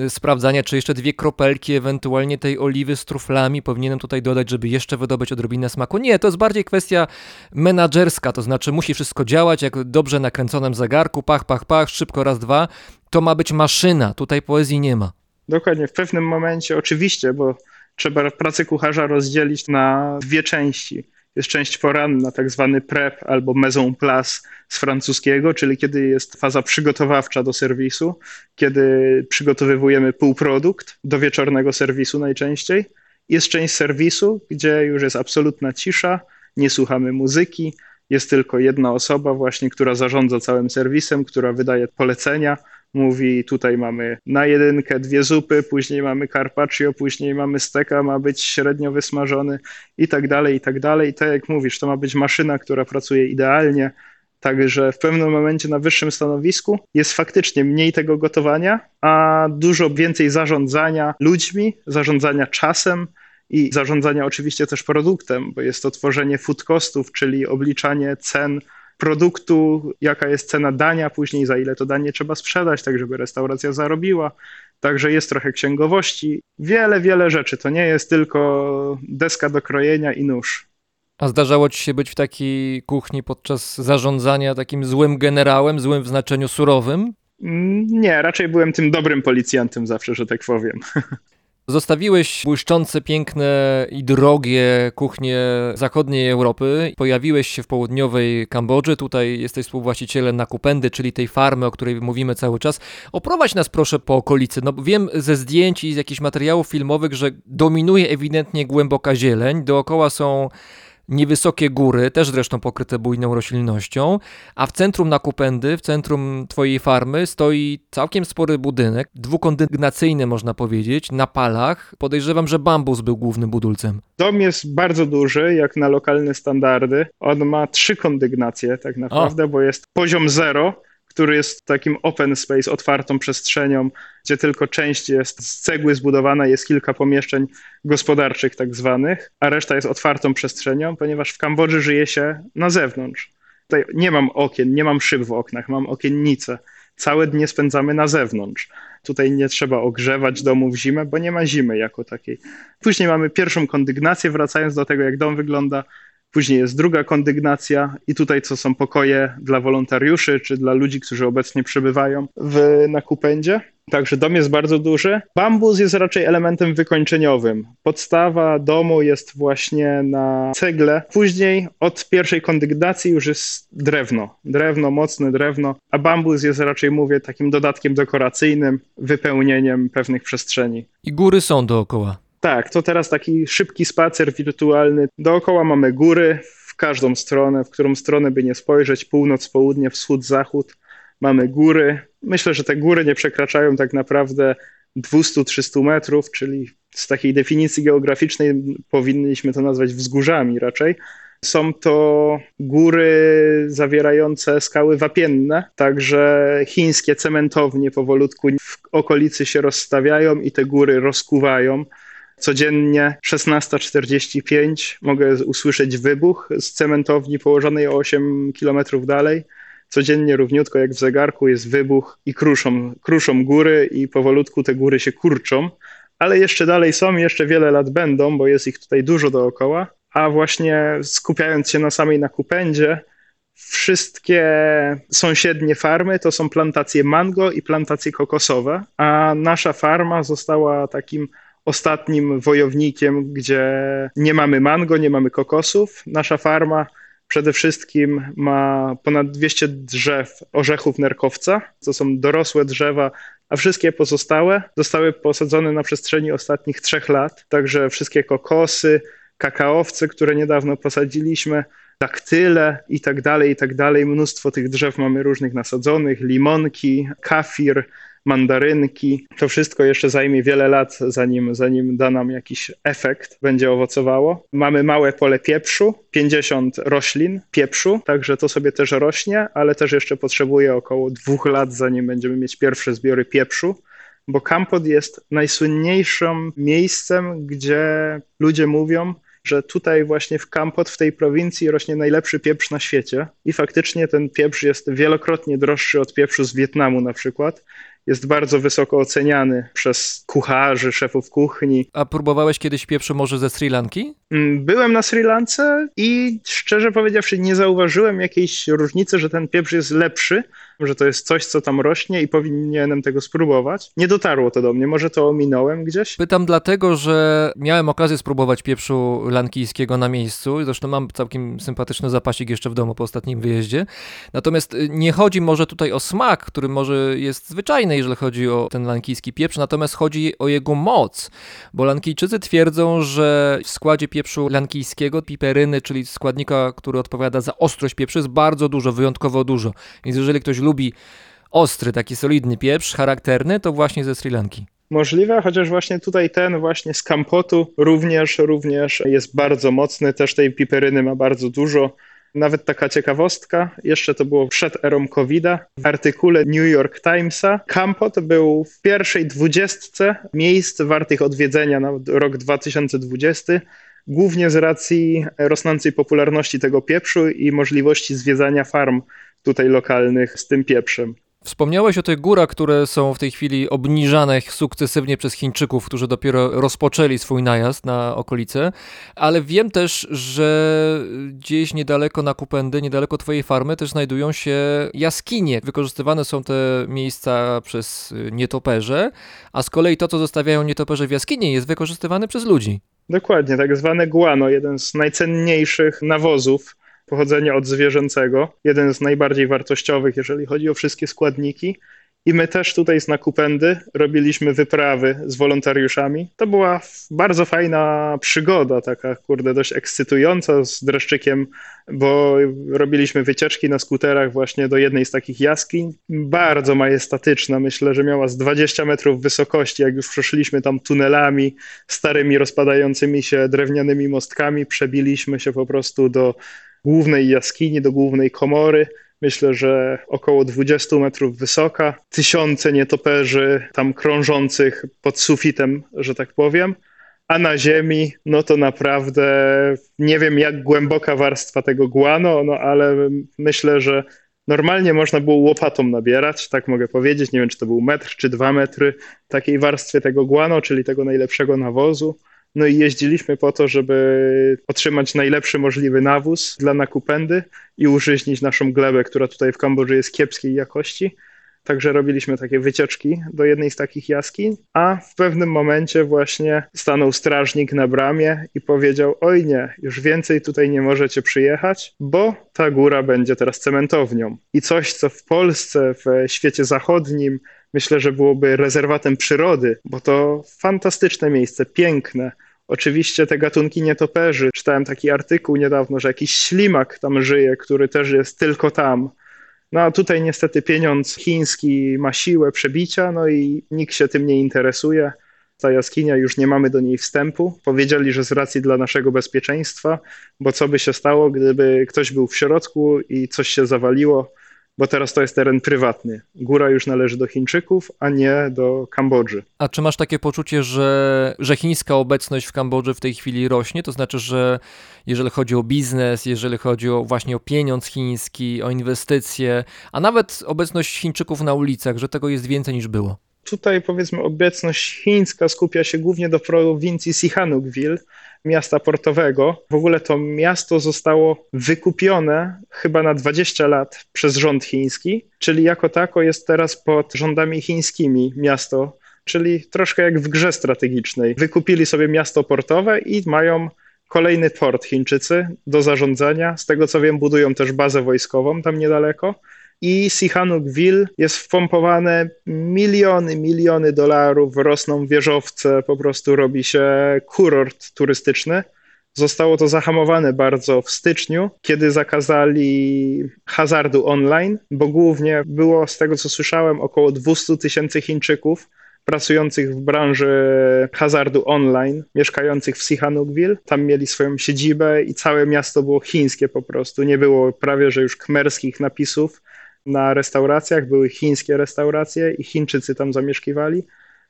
y, sprawdzania, czy jeszcze dwie kropelki, ewentualnie tej oliwy z truflami powinienem tutaj dodać, żeby jeszcze wydobyć odrobinę smaku. Nie, to jest bardziej kwestia menadżerska, to znaczy musi wszystko działać jak dobrze nakręconym zegarku, pach, pach, pach, szybko, raz, dwa. To ma być maszyna, tutaj poezji nie ma. Dokładnie, w pewnym momencie oczywiście, bo trzeba pracę kucharza rozdzielić na dwie części jest część poranna, tak zwany prep albo maison place z francuskiego, czyli kiedy jest faza przygotowawcza do serwisu, kiedy przygotowywujemy półprodukt do wieczornego serwisu najczęściej. Jest część serwisu, gdzie już jest absolutna cisza, nie słuchamy muzyki, jest tylko jedna osoba właśnie, która zarządza całym serwisem, która wydaje polecenia, mówi tutaj mamy na jedynkę dwie zupy, później mamy carpaccio, później mamy steka, ma być średnio wysmażony i tak dalej, i tak dalej. Tak jak mówisz, to ma być maszyna, która pracuje idealnie, Także w pewnym momencie na wyższym stanowisku jest faktycznie mniej tego gotowania, a dużo więcej zarządzania ludźmi, zarządzania czasem i zarządzania oczywiście też produktem, bo jest to tworzenie food costów, czyli obliczanie cen produktu, jaka jest cena dania, później za ile to danie trzeba sprzedać, tak żeby restauracja zarobiła. Także jest trochę księgowości, wiele, wiele rzeczy. To nie jest tylko deska do krojenia i nóż. A zdarzało ci się być w takiej kuchni podczas zarządzania takim złym generałem, złym w znaczeniu surowym? Mm, Nie, raczej byłem tym dobrym policjantem zawsze, że tak powiem. <laughs> Zostawiłeś błyszczące, piękne i drogie kuchnie zachodniej Europy. Pojawiłeś się w południowej Kambodży. Tutaj jesteś współwłaścicielem Nakupendy, czyli tej farmy, o której mówimy cały czas. Oprowadź nas proszę po okolicy. No, wiem ze zdjęć i z jakichś materiałów filmowych, że dominuje ewidentnie głęboka zieleń. Dookoła są niewysokie góry, też zresztą pokryte bujną roślinnością, a w centrum Nakupendy, w centrum twojej farmy stoi całkiem spory budynek, dwukondygnacyjny można powiedzieć, na palach. Podejrzewam, że bambus był głównym budulcem. Dom jest bardzo duży, jak na lokalne standardy. On ma trzy kondygnacje tak naprawdę, bo jest poziom zero, który jest takim open space, otwartą przestrzenią, gdzie tylko część jest z cegły zbudowana, jest kilka pomieszczeń gospodarczych tak zwanych, a reszta jest otwartą przestrzenią, ponieważ w Kambodży żyje się na zewnątrz. Tutaj nie mam okien, nie mam szyb w oknach, mam okiennice. Całe dnie spędzamy na zewnątrz. Tutaj nie trzeba ogrzewać domu w zimę, bo nie ma zimy jako takiej. Później mamy pierwszą kondygnację, wracając do tego, jak dom wygląda. Później jest druga kondygnacja i tutaj co są pokoje dla wolontariuszy czy dla ludzi, którzy obecnie przebywają w Nakupendzie. Także dom jest bardzo duży. Bambus jest raczej elementem wykończeniowym. Podstawa domu jest właśnie na cegle. Później od pierwszej kondygnacji już jest drewno. Drewno, mocne drewno, a bambus jest raczej, mówię, takim dodatkiem dekoracyjnym, wypełnieniem pewnych przestrzeni. I góry są dookoła. Tak, to teraz taki szybki spacer wirtualny. Dookoła mamy góry w każdą stronę, w którą stronę by nie spojrzeć, północ, południe, wschód, zachód. Mamy góry. Myślę, że te góry nie przekraczają tak naprawdę 200-300 metrów, czyli z takiej definicji geograficznej powinniśmy to nazwać wzgórzami raczej. Są to góry zawierające skały wapienne, także chińskie cementownie powolutku w okolicy się rozstawiają i te góry rozkuwają. Codziennie 16.45 mogę usłyszeć wybuch z cementowni położonej o 8 km dalej. Codziennie równiutko jak w zegarku jest wybuch i kruszą, kruszą góry i powolutku te góry się kurczą. Ale jeszcze dalej są, jeszcze wiele lat będą, bo jest ich tutaj dużo dookoła. A właśnie skupiając się na samej Nakupendzie, wszystkie sąsiednie farmy to są plantacje mango i plantacje kokosowe, a nasza farma została takim ostatnim wojownikiem, gdzie nie mamy mango, nie mamy kokosów. Nasza farma przede wszystkim ma ponad 200 drzew orzechów nerkowca. To są dorosłe drzewa, a wszystkie pozostałe zostały posadzone na przestrzeni ostatnich trzech lat. Także wszystkie kokosy, kakaowce, które niedawno posadziliśmy, daktyle i tak dalej, i tak dalej. Mnóstwo tych drzew mamy różnych nasadzonych, limonki, kafir, mandarynki. To wszystko jeszcze zajmie wiele lat, zanim, zanim da nam jakiś efekt, będzie owocowało. Mamy małe pole pieprzu, 50 roślin pieprzu, także to sobie też rośnie, ale też jeszcze potrzebuje około dwóch lat, zanim będziemy mieć pierwsze zbiory pieprzu. Bo Kampot jest najsłynniejszym miejscem, gdzie ludzie mówią, że tutaj właśnie w Kampot, w tej prowincji rośnie najlepszy pieprz na świecie i faktycznie ten pieprz jest wielokrotnie droższy od pieprzu z Wietnamu na przykład. Jest bardzo wysoko oceniany przez kucharzy, szefów kuchni. A próbowałeś kiedyś pieprzu może ze Sri Lanki? Mm, Byłem na Sri Lance i szczerze powiedziawszy nie zauważyłem jakiejś różnicy, że ten pieprz jest lepszy, że to jest coś, co tam rośnie i powinienem tego spróbować. Nie dotarło to do mnie, może to ominąłem gdzieś. Pytam dlatego, że miałem okazję spróbować pieprzu lankijskiego na miejscu. Zresztą mam całkiem sympatyczny zapasik jeszcze w domu po ostatnim wyjeździe. Natomiast y, nie chodzi może tutaj o smak, który może jest zwyczajny, jeżeli chodzi o ten lankijski pieprz, natomiast chodzi o jego moc. Bo lankijczycy twierdzą, że w składzie pieprzu lankijskiego piperyny, czyli składnika, który odpowiada za ostrość pieprzu, jest bardzo dużo, wyjątkowo dużo. Więc jeżeli ktoś lubi ostry, taki solidny pieprz, charakterny, to właśnie ze Sri Lanki. Możliwe, chociaż właśnie tutaj ten właśnie z Kampotu również, również jest bardzo mocny, też tej piperyny ma bardzo dużo. Nawet taka ciekawostka, jeszcze to było przed erą COVID-a, w artykule New York Timesa Kampot był w pierwszej dwudziestce miejsc wartych odwiedzenia na rok 2020, głównie z racji rosnącej popularności tego pieprzu i możliwości zwiedzania farm tutaj lokalnych z tym pieprzem. Wspomniałeś o tych górach, które są w tej chwili obniżane sukcesywnie przez Chińczyków, którzy dopiero rozpoczęli swój najazd na okolice, ale wiem też, że gdzieś niedaleko na Kupendy, niedaleko twojej farmy też znajdują się jaskinie. Wykorzystywane są te miejsca przez nietoperze, a z kolei to, co zostawiają nietoperze w jaskinie jest wykorzystywane przez ludzi. Dokładnie, tak zwane guano, jeden z najcenniejszych nawozów pochodzenia odzwierzęcego, jeden z najbardziej wartościowych, jeżeli chodzi o wszystkie składniki. I my też tutaj z Nakupendy robiliśmy wyprawy z wolontariuszami. To była bardzo fajna przygoda, taka kurde dość ekscytująca z dreszczykiem, bo robiliśmy wycieczki na skuterach właśnie do jednej z takich jaskiń. Bardzo majestatyczna, myślę, że miała z 20 metrów wysokości. Jak już przeszliśmy tam tunelami, starymi rozpadającymi się drewnianymi mostkami, przebiliśmy się po prostu do głównej jaskini, do głównej komory. Myślę, że około 20 metrów wysoka, tysiące nietoperzy tam krążących pod sufitem, że tak powiem. A na ziemi, no to naprawdę nie wiem, jak głęboka warstwa tego guano, no ale myślę, że normalnie można było łopatą nabierać, tak mogę powiedzieć. Nie wiem, czy to był metr czy dwa metry takiej warstwy tego guano, czyli tego najlepszego nawozu. No i jeździliśmy po to, żeby otrzymać najlepszy możliwy nawóz dla nakupendy i użyźnić naszą glebę, która tutaj w Kambodży jest kiepskiej jakości. Także robiliśmy takie wycieczki do jednej z takich jaskiń, a w pewnym momencie właśnie stanął strażnik na bramie i powiedział: Oj nie, już więcej tutaj nie możecie przyjechać, bo ta góra będzie teraz cementownią. I coś, co w Polsce, w świecie zachodnim, myślę, że byłoby rezerwatem przyrody, bo to fantastyczne miejsce, piękne, Oczywiście te gatunki nietoperzy. Czytałem taki artykuł niedawno, że jakiś ślimak tam żyje, który też jest tylko tam. No a tutaj niestety pieniądz chiński ma siłę przebicia, no i nikt się tym nie interesuje. Ta jaskinia, już nie mamy do niej wstępu. Powiedzieli, że z racji dla naszego bezpieczeństwa, bo co by się stało, gdyby ktoś był w środku i coś się zawaliło, bo teraz to jest teren prywatny. Góra już należy do Chińczyków, a nie do Kambodży. A czy masz takie poczucie, że, że chińska obecność w Kambodży w tej chwili rośnie? To znaczy, że jeżeli chodzi o biznes, jeżeli chodzi o właśnie o pieniądz chiński, o inwestycje, a nawet obecność Chińczyków na ulicach, że tego jest więcej niż było? Tutaj powiedzmy obecność chińska skupia się głównie do prowincji Sihanoukville, miasta portowego. W ogóle to miasto zostało wykupione chyba na 20 lat przez rząd chiński, czyli jako tako jest teraz pod rządami chińskimi miasto, czyli troszkę jak w grze strategicznej. Wykupili sobie miasto portowe i mają kolejny port Chińczycy do zarządzania. Z tego co wiem, budują też bazę wojskową tam niedaleko i Sihanoukville jest wpompowane miliony, miliony dolarów, rosną wieżowce, po prostu robi się kurort turystyczny. Zostało to zahamowane bardzo w styczniu, kiedy zakazali hazardu online, bo głównie było, z tego co słyszałem, około 200 tysięcy Chińczyków pracujących w branży hazardu online, mieszkających w Sihanoukville. Tam mieli swoją siedzibę i całe miasto było chińskie po prostu. Nie było prawie, że już kmerskich napisów na restauracjach, były chińskie restauracje i Chińczycy tam zamieszkiwali.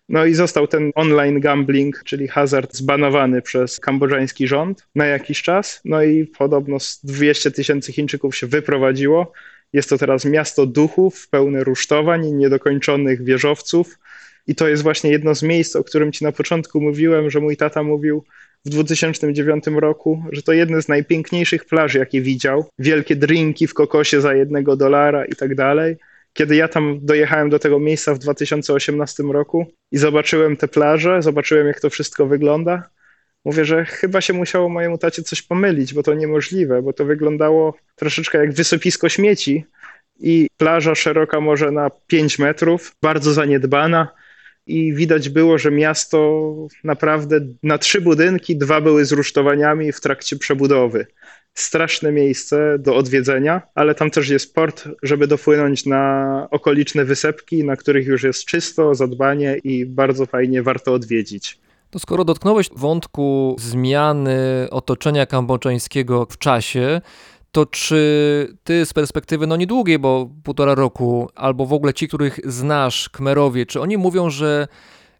No i został ten online gambling, czyli hazard zbanowany przez kambodżański rząd na jakiś czas. No i podobno 200 tysięcy Chińczyków się wyprowadziło. Jest to teraz miasto duchów, pełne rusztowań, niedokończonych wieżowców. I to jest właśnie jedno z miejsc, o którym ci na początku mówiłem, że mój tata mówił, w 2009 roku, że to jedne z najpiękniejszych plaży, jakie widział. Wielkie drinki w kokosie za jednego dolara i tak dalej. Kiedy ja tam dojechałem do tego miejsca w 2018 roku i zobaczyłem te plaże, zobaczyłem jak to wszystko wygląda, mówię, że chyba się musiało mojemu tacie coś pomylić, bo to niemożliwe, bo to wyglądało troszeczkę jak wysopisko śmieci i plaża szeroka może na 5 metrów, bardzo zaniedbana, i widać było, że miasto naprawdę na trzy budynki, dwa były z rusztowaniami w trakcie przebudowy. straszne miejsce do odwiedzenia, ale tam też jest port, żeby dopłynąć na okoliczne wysepki, na których już jest czysto, zadbanie i bardzo fajnie warto odwiedzić. To skoro dotknąłeś wątku zmiany otoczenia kambodżańskiego w czasie, to czy ty z perspektywy no niedługiej, bo półtora roku, albo w ogóle ci, których znasz, Kmerowie, czy oni mówią, że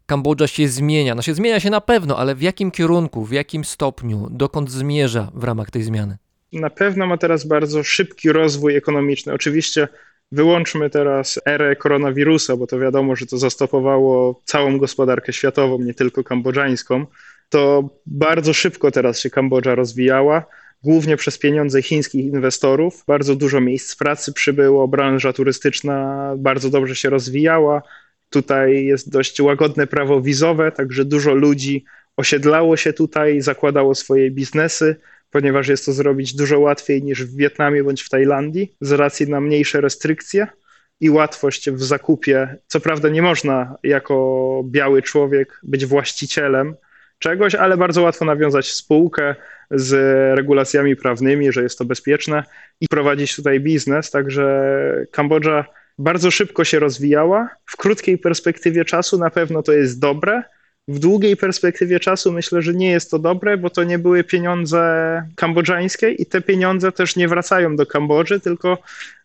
Kambodża się zmienia? No się zmienia się na pewno, ale w jakim kierunku, w jakim stopniu, dokąd zmierza w ramach tej zmiany? Na pewno ma teraz bardzo szybki rozwój ekonomiczny. Oczywiście wyłączmy teraz erę koronawirusa, bo to wiadomo, że to zastopowało całą gospodarkę światową, nie tylko kambodżańską. To bardzo szybko teraz się Kambodża rozwijała głównie przez pieniądze chińskich inwestorów. Bardzo dużo miejsc pracy przybyło, branża turystyczna bardzo dobrze się rozwijała. Tutaj jest dość łagodne prawo wizowe, także dużo ludzi osiedlało się tutaj, zakładało swoje biznesy, ponieważ jest to zrobić dużo łatwiej niż w Wietnamie bądź w Tajlandii, z racji na mniejsze restrykcje i łatwość w zakupie. Co prawda, nie można jako biały człowiek być właścicielem czegoś, ale bardzo łatwo nawiązać spółkę z regulacjami prawnymi, że jest to bezpieczne i prowadzić tutaj biznes. Także Kambodża bardzo szybko się rozwijała. W krótkiej perspektywie czasu na pewno to jest dobre. W długiej perspektywie czasu myślę, że nie jest to dobre, bo to nie były pieniądze kambodżańskie i te pieniądze też nie wracają do Kambodży, tylko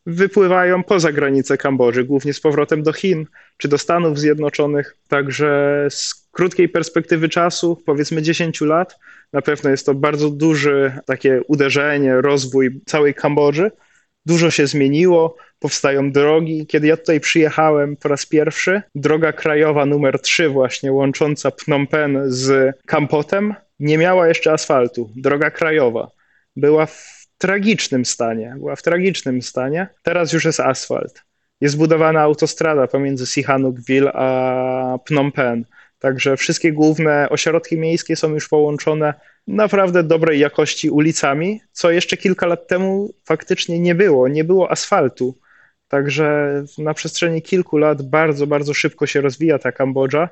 wypływają poza granice Kambodży, głównie z powrotem do Chin czy do Stanów Zjednoczonych. Także z krótkiej perspektywy czasu, powiedzmy 10 lat, na pewno jest to bardzo duże takie uderzenie, rozwój całej Kambodży. Dużo się zmieniło, powstają drogi. Kiedy ja tutaj przyjechałem po raz pierwszy, droga krajowa numer 3 właśnie łącząca Phnom Penh z Kampotem nie miała jeszcze asfaltu. Droga krajowa była w tragicznym stanie, była w tragicznym stanie. Teraz już jest asfalt. Jest budowana autostrada pomiędzy Sihanoukville a Phnom Penh. Także wszystkie główne ośrodki miejskie są już połączone naprawdę dobrej jakości ulicami, co jeszcze kilka lat temu faktycznie nie było. Nie było asfaltu. Także na przestrzeni kilku lat bardzo, bardzo szybko się rozwija ta Kambodża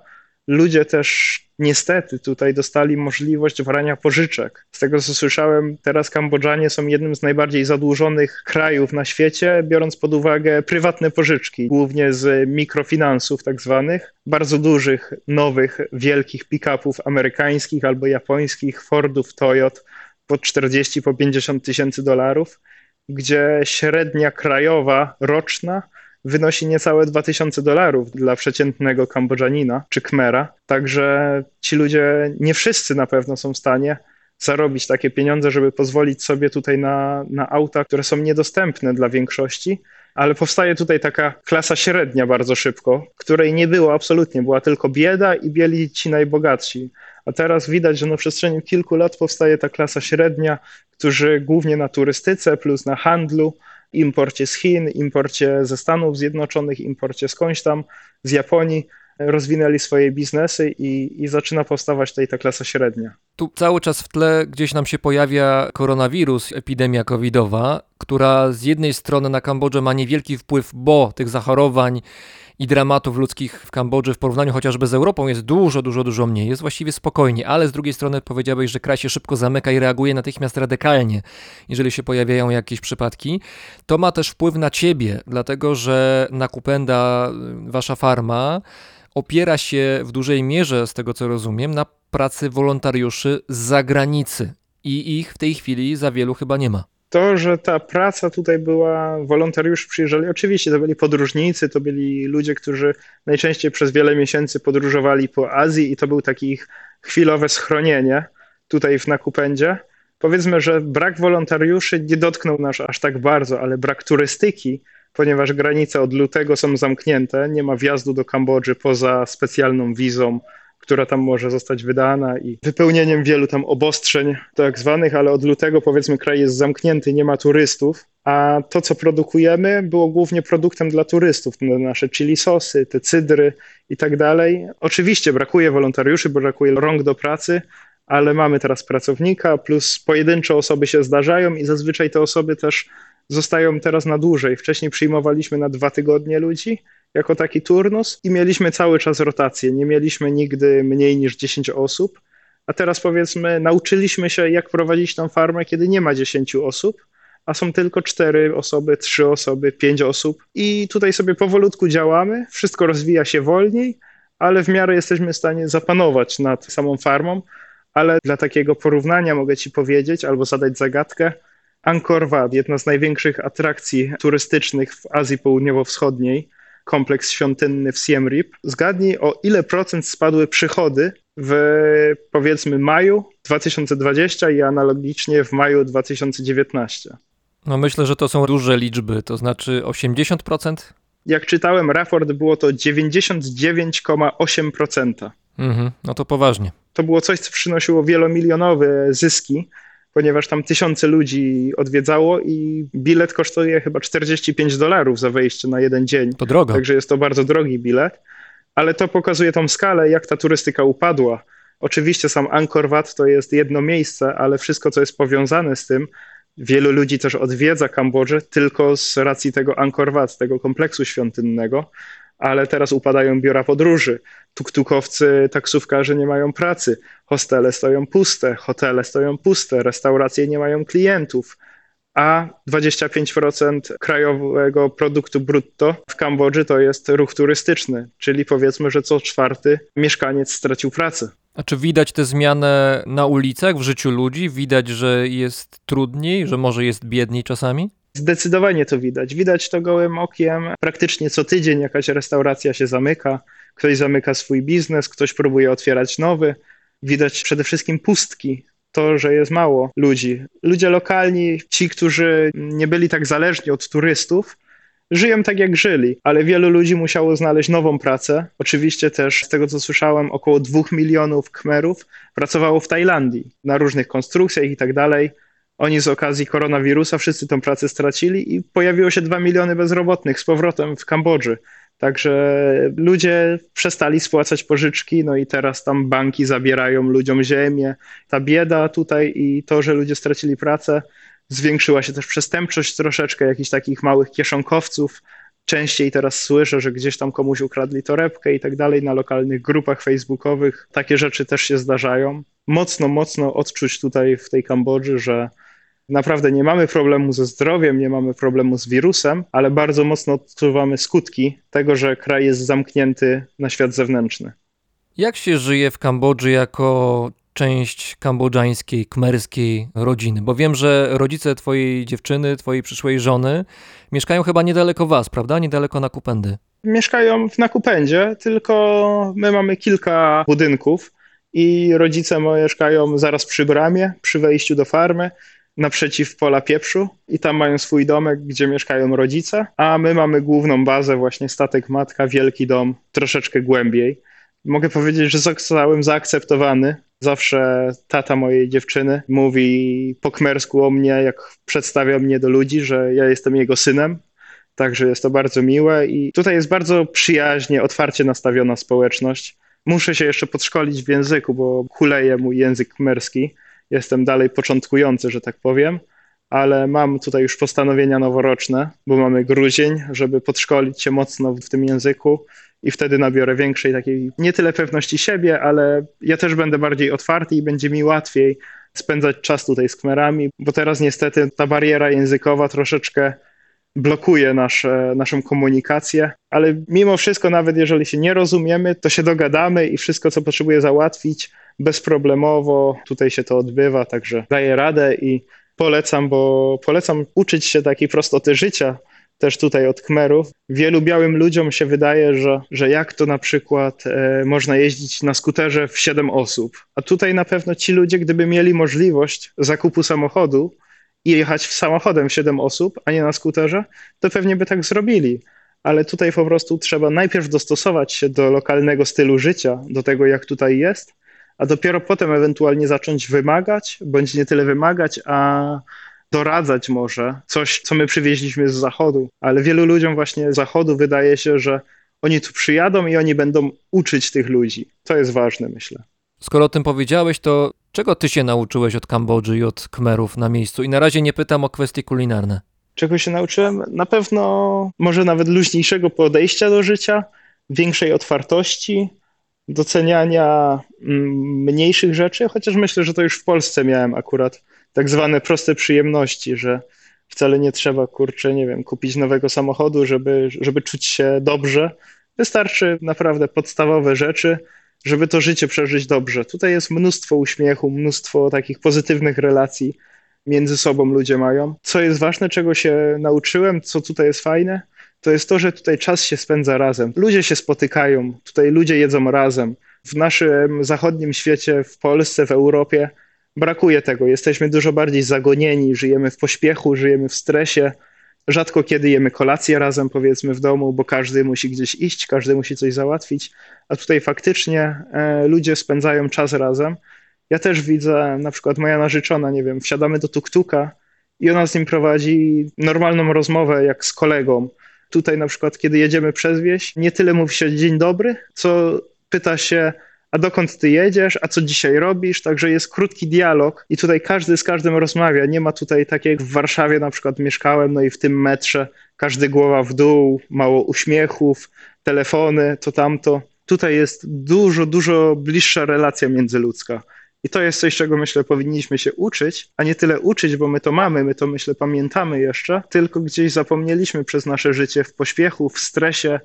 ludzie też niestety tutaj dostali możliwość brania pożyczek. Z tego co słyszałem, teraz Kambodżanie są jednym z najbardziej zadłużonych krajów na świecie, biorąc pod uwagę prywatne pożyczki, głównie z mikrofinansów tak zwanych, bardzo dużych, nowych, wielkich pick-upów amerykańskich albo japońskich, Fordów, Toyot po 40, po 50 tysięcy dolarów, gdzie średnia krajowa roczna wynosi niecałe 2000 dolarów dla przeciętnego Kambodżanina czy Kmera. Także ci ludzie, nie wszyscy na pewno są w stanie zarobić takie pieniądze, żeby pozwolić sobie tutaj na, na auta, które są niedostępne dla większości. Ale powstaje tutaj taka klasa średnia bardzo szybko, której nie było absolutnie, była tylko bieda i bieli ci najbogatsi. A teraz widać, że na przestrzeni kilku lat powstaje ta klasa średnia, którzy głównie na turystyce plus na handlu imporcie z Chin, imporcie ze Stanów Zjednoczonych, imporcie skądś tam, z Japonii, rozwinęli swoje biznesy i, i zaczyna powstawać tutaj ta klasa średnia. Tu cały czas w tle gdzieś nam się pojawia koronawirus, epidemia covidowa, która z jednej strony na Kambodżę ma niewielki wpływ, bo tych zachorowań i dramatów ludzkich w Kambodży w porównaniu chociażby z Europą jest dużo, dużo, dużo mniej. Jest właściwie spokojnie, ale z drugiej strony powiedziałeś, że kraj się szybko zamyka i reaguje natychmiast radykalnie, jeżeli się pojawiają jakieś przypadki. To ma też wpływ na ciebie, dlatego że Nakupenda, wasza farma, opiera się w dużej mierze, z tego co rozumiem, na pracy wolontariuszy z zagranicy. I ich w tej chwili za wielu chyba nie ma to, że ta praca tutaj była, wolontariusze przyjeżdżali, oczywiście to byli podróżnicy, to byli ludzie, którzy najczęściej przez wiele miesięcy podróżowali po Azji i to był taki ich chwilowe schronienie tutaj w Nakupendzie. Powiedzmy, że brak wolontariuszy nie dotknął nas aż tak bardzo, ale brak turystyki, ponieważ granice od lutego są zamknięte, nie ma wjazdu do Kambodży poza specjalną wizą która tam może zostać wydana i wypełnieniem wielu tam obostrzeń tak zwanych, ale od lutego powiedzmy kraj jest zamknięty, nie ma turystów, a to co produkujemy było głównie produktem dla turystów, nasze chili sosy, te cydry i tak dalej. Oczywiście brakuje wolontariuszy, brakuje rąk do pracy, ale mamy teraz pracownika, plus pojedyncze osoby się zdarzają i zazwyczaj te osoby też zostają teraz na dłużej. Wcześniej przyjmowaliśmy na dwa tygodnie ludzi, jako taki turnus i mieliśmy cały czas rotację. Nie mieliśmy nigdy mniej niż 10 osób. a teraz powiedzmy nauczyliśmy się, jak prowadzić tą farmę, kiedy nie ma 10 osób, a są tylko 4 osoby, 3 osoby, 5 osób. I tutaj sobie powolutku działamy, wszystko rozwija się wolniej, ale w miarę jesteśmy w stanie zapanować nad samą farmą. Ale dla takiego porównania mogę Ci powiedzieć albo zadać zagadkę. Angkor Wat, jedna z największych atrakcji turystycznych w Azji Południowo-Wschodniej, kompleks świątynny w Siem Reap. Zgadnij, o ile procent spadły przychody w powiedzmy maju 2020 i analogicznie w maju 2019. No myślę, że to są duże liczby, to znaczy 80%? Jak czytałem raport, było to 99,8%. Mhm, no to poważnie. To było coś, co przynosiło wielomilionowe zyski, ponieważ tam tysiące ludzi odwiedzało i bilet kosztuje chyba 45 dolarów za wejście na jeden dzień. To drogo. Także jest to bardzo drogi bilet, ale to pokazuje tą skalę, jak ta turystyka upadła. Oczywiście sam Angkor Wat to jest jedno miejsce, ale wszystko, co jest powiązane z tym, wielu ludzi też odwiedza Kambodżę tylko z racji tego Angkor Wat, tego kompleksu świątynnego, ale teraz upadają biura podróży. Tuktukowcy, taksówkarze nie mają pracy, hostele stoją puste, hotele stoją puste, restauracje nie mają klientów, a 25% krajowego produktu brutto w Kambodży to jest ruch turystyczny, czyli powiedzmy, że co czwarty mieszkaniec stracił pracę. A czy widać tę zmianę na ulicach, w życiu ludzi? Widać, że jest trudniej, że może jest biedniej czasami? Zdecydowanie to widać. Widać to gołym okiem. Praktycznie co tydzień jakaś restauracja się zamyka, ktoś zamyka swój biznes, ktoś próbuje otwierać nowy. Widać przede wszystkim pustki. To, że jest mało ludzi. Ludzie lokalni, ci, którzy nie byli tak zależni od turystów, żyją tak jak żyli, ale wielu ludzi musiało znaleźć nową pracę. Oczywiście też z tego co słyszałem, około dwóch milionów Khmerów pracowało w Tajlandii na różnych konstrukcjach i tak dalej. Oni z okazji koronawirusa wszyscy tę pracę stracili i pojawiło się 2 miliony bezrobotnych z powrotem w Kambodży. Także ludzie przestali spłacać pożyczki, no i teraz tam banki zabierają ludziom ziemię. Ta bieda tutaj i to, że ludzie stracili pracę, zwiększyła się też przestępczość troszeczkę, jakichś takich małych kieszonkowców. Częściej teraz słyszę, że gdzieś tam komuś ukradli torebkę i tak dalej na lokalnych grupach facebookowych. Takie rzeczy też się zdarzają. Mocno, mocno odczuć tutaj w tej Kambodży, że naprawdę nie mamy problemu ze zdrowiem, nie mamy problemu z wirusem, ale bardzo mocno odczuwamy skutki tego, że kraj jest zamknięty na świat zewnętrzny. Jak się żyje w Kambodży jako część kambodżańskiej, kmerskiej rodziny? Bo wiem, że rodzice twojej dziewczyny, twojej przyszłej żony mieszkają chyba niedaleko was, prawda? Niedaleko Nakupendy. Mieszkają w Nakupędzie, tylko my mamy kilka budynków i rodzice mieszkają zaraz przy bramie, przy wejściu do farmy naprzeciw pola pieprzu i tam mają swój domek, gdzie mieszkają rodzice, a my mamy główną bazę, właśnie statek matka, wielki dom, troszeczkę głębiej. Mogę powiedzieć, że zostałem zaakceptowany. Zawsze tata mojej dziewczyny mówi po kmersku o mnie, jak przedstawia mnie do ludzi, że ja jestem jego synem. Także jest to bardzo miłe i tutaj jest bardzo przyjaźnie, otwarcie nastawiona społeczność. Muszę się jeszcze podszkolić w języku, bo kuleje mój język kmerski jestem dalej początkujący, że tak powiem, ale mam tutaj już postanowienia noworoczne, bo mamy grudzień, żeby podszkolić się mocno w tym języku i wtedy nabiorę większej takiej, nie tyle pewności siebie, ale ja też będę bardziej otwarty i będzie mi łatwiej spędzać czas tutaj z kmerami, bo teraz niestety ta bariera językowa troszeczkę blokuje nasze, naszą komunikację, ale mimo wszystko, nawet jeżeli się nie rozumiemy, to się dogadamy i wszystko, co potrzebuję załatwić, bezproblemowo tutaj się to odbywa, także daję radę i polecam, bo polecam uczyć się takiej prostoty życia, też tutaj od Kmerów. Wielu białym ludziom się wydaje, że, że jak to na przykład e, można jeździć na skuterze w 7 osób. A tutaj na pewno ci ludzie, gdyby mieli możliwość zakupu samochodu i jechać w samochodem w 7 osób, a nie na skuterze, to pewnie by tak zrobili. Ale tutaj po prostu trzeba najpierw dostosować się do lokalnego stylu życia, do tego jak tutaj jest, a dopiero potem ewentualnie zacząć wymagać, bądź nie tyle wymagać, a doradzać może coś, co my przywieźliśmy z zachodu. Ale wielu ludziom właśnie z zachodu wydaje się, że oni tu przyjadą i oni będą uczyć tych ludzi. To jest ważne, myślę. Skoro o tym powiedziałeś, to czego ty się nauczyłeś od Kambodży i od Kmerów na miejscu? I na razie nie pytam o kwestie kulinarne. Czego się nauczyłem? Na pewno może nawet luźniejszego podejścia do życia, większej otwartości, doceniania mm, mniejszych rzeczy, chociaż myślę, że to już w Polsce miałem akurat tak zwane proste przyjemności, że wcale nie trzeba, kurczę, nie wiem, kupić nowego samochodu, żeby, żeby czuć się dobrze. Wystarczy naprawdę podstawowe rzeczy, żeby to życie przeżyć dobrze. Tutaj jest mnóstwo uśmiechu, mnóstwo takich pozytywnych relacji między sobą ludzie mają. Co jest ważne, czego się nauczyłem, co tutaj jest fajne, to jest to, że tutaj czas się spędza razem. Ludzie się spotykają, tutaj ludzie jedzą razem. W naszym zachodnim świecie, w Polsce, w Europie brakuje tego. Jesteśmy dużo bardziej zagonieni, żyjemy w pośpiechu, żyjemy w stresie. Rzadko kiedy jemy kolację razem, powiedzmy, w domu, bo każdy musi gdzieś iść, każdy musi coś załatwić, a tutaj faktycznie e, ludzie spędzają czas razem. Ja też widzę, na przykład moja narzeczona, nie wiem, wsiadamy do tuktuka i ona z nim prowadzi normalną rozmowę jak z kolegą. Tutaj na przykład, kiedy jedziemy przez wieś, nie tyle mówi się dzień dobry, co pyta się, a dokąd ty jedziesz, a co dzisiaj robisz, także jest krótki dialog i tutaj każdy z każdym rozmawia. Nie ma tutaj tak jak w Warszawie na przykład mieszkałem, no i w tym metrze każdy głowa w dół, mało uśmiechów, telefony, to tamto. Tutaj jest dużo, dużo bliższa relacja międzyludzka. I to jest coś, czego myślę powinniśmy się uczyć, a nie tyle uczyć, bo my to mamy, my to myślę pamiętamy jeszcze, tylko gdzieś zapomnieliśmy przez nasze życie w pośpiechu, w stresie,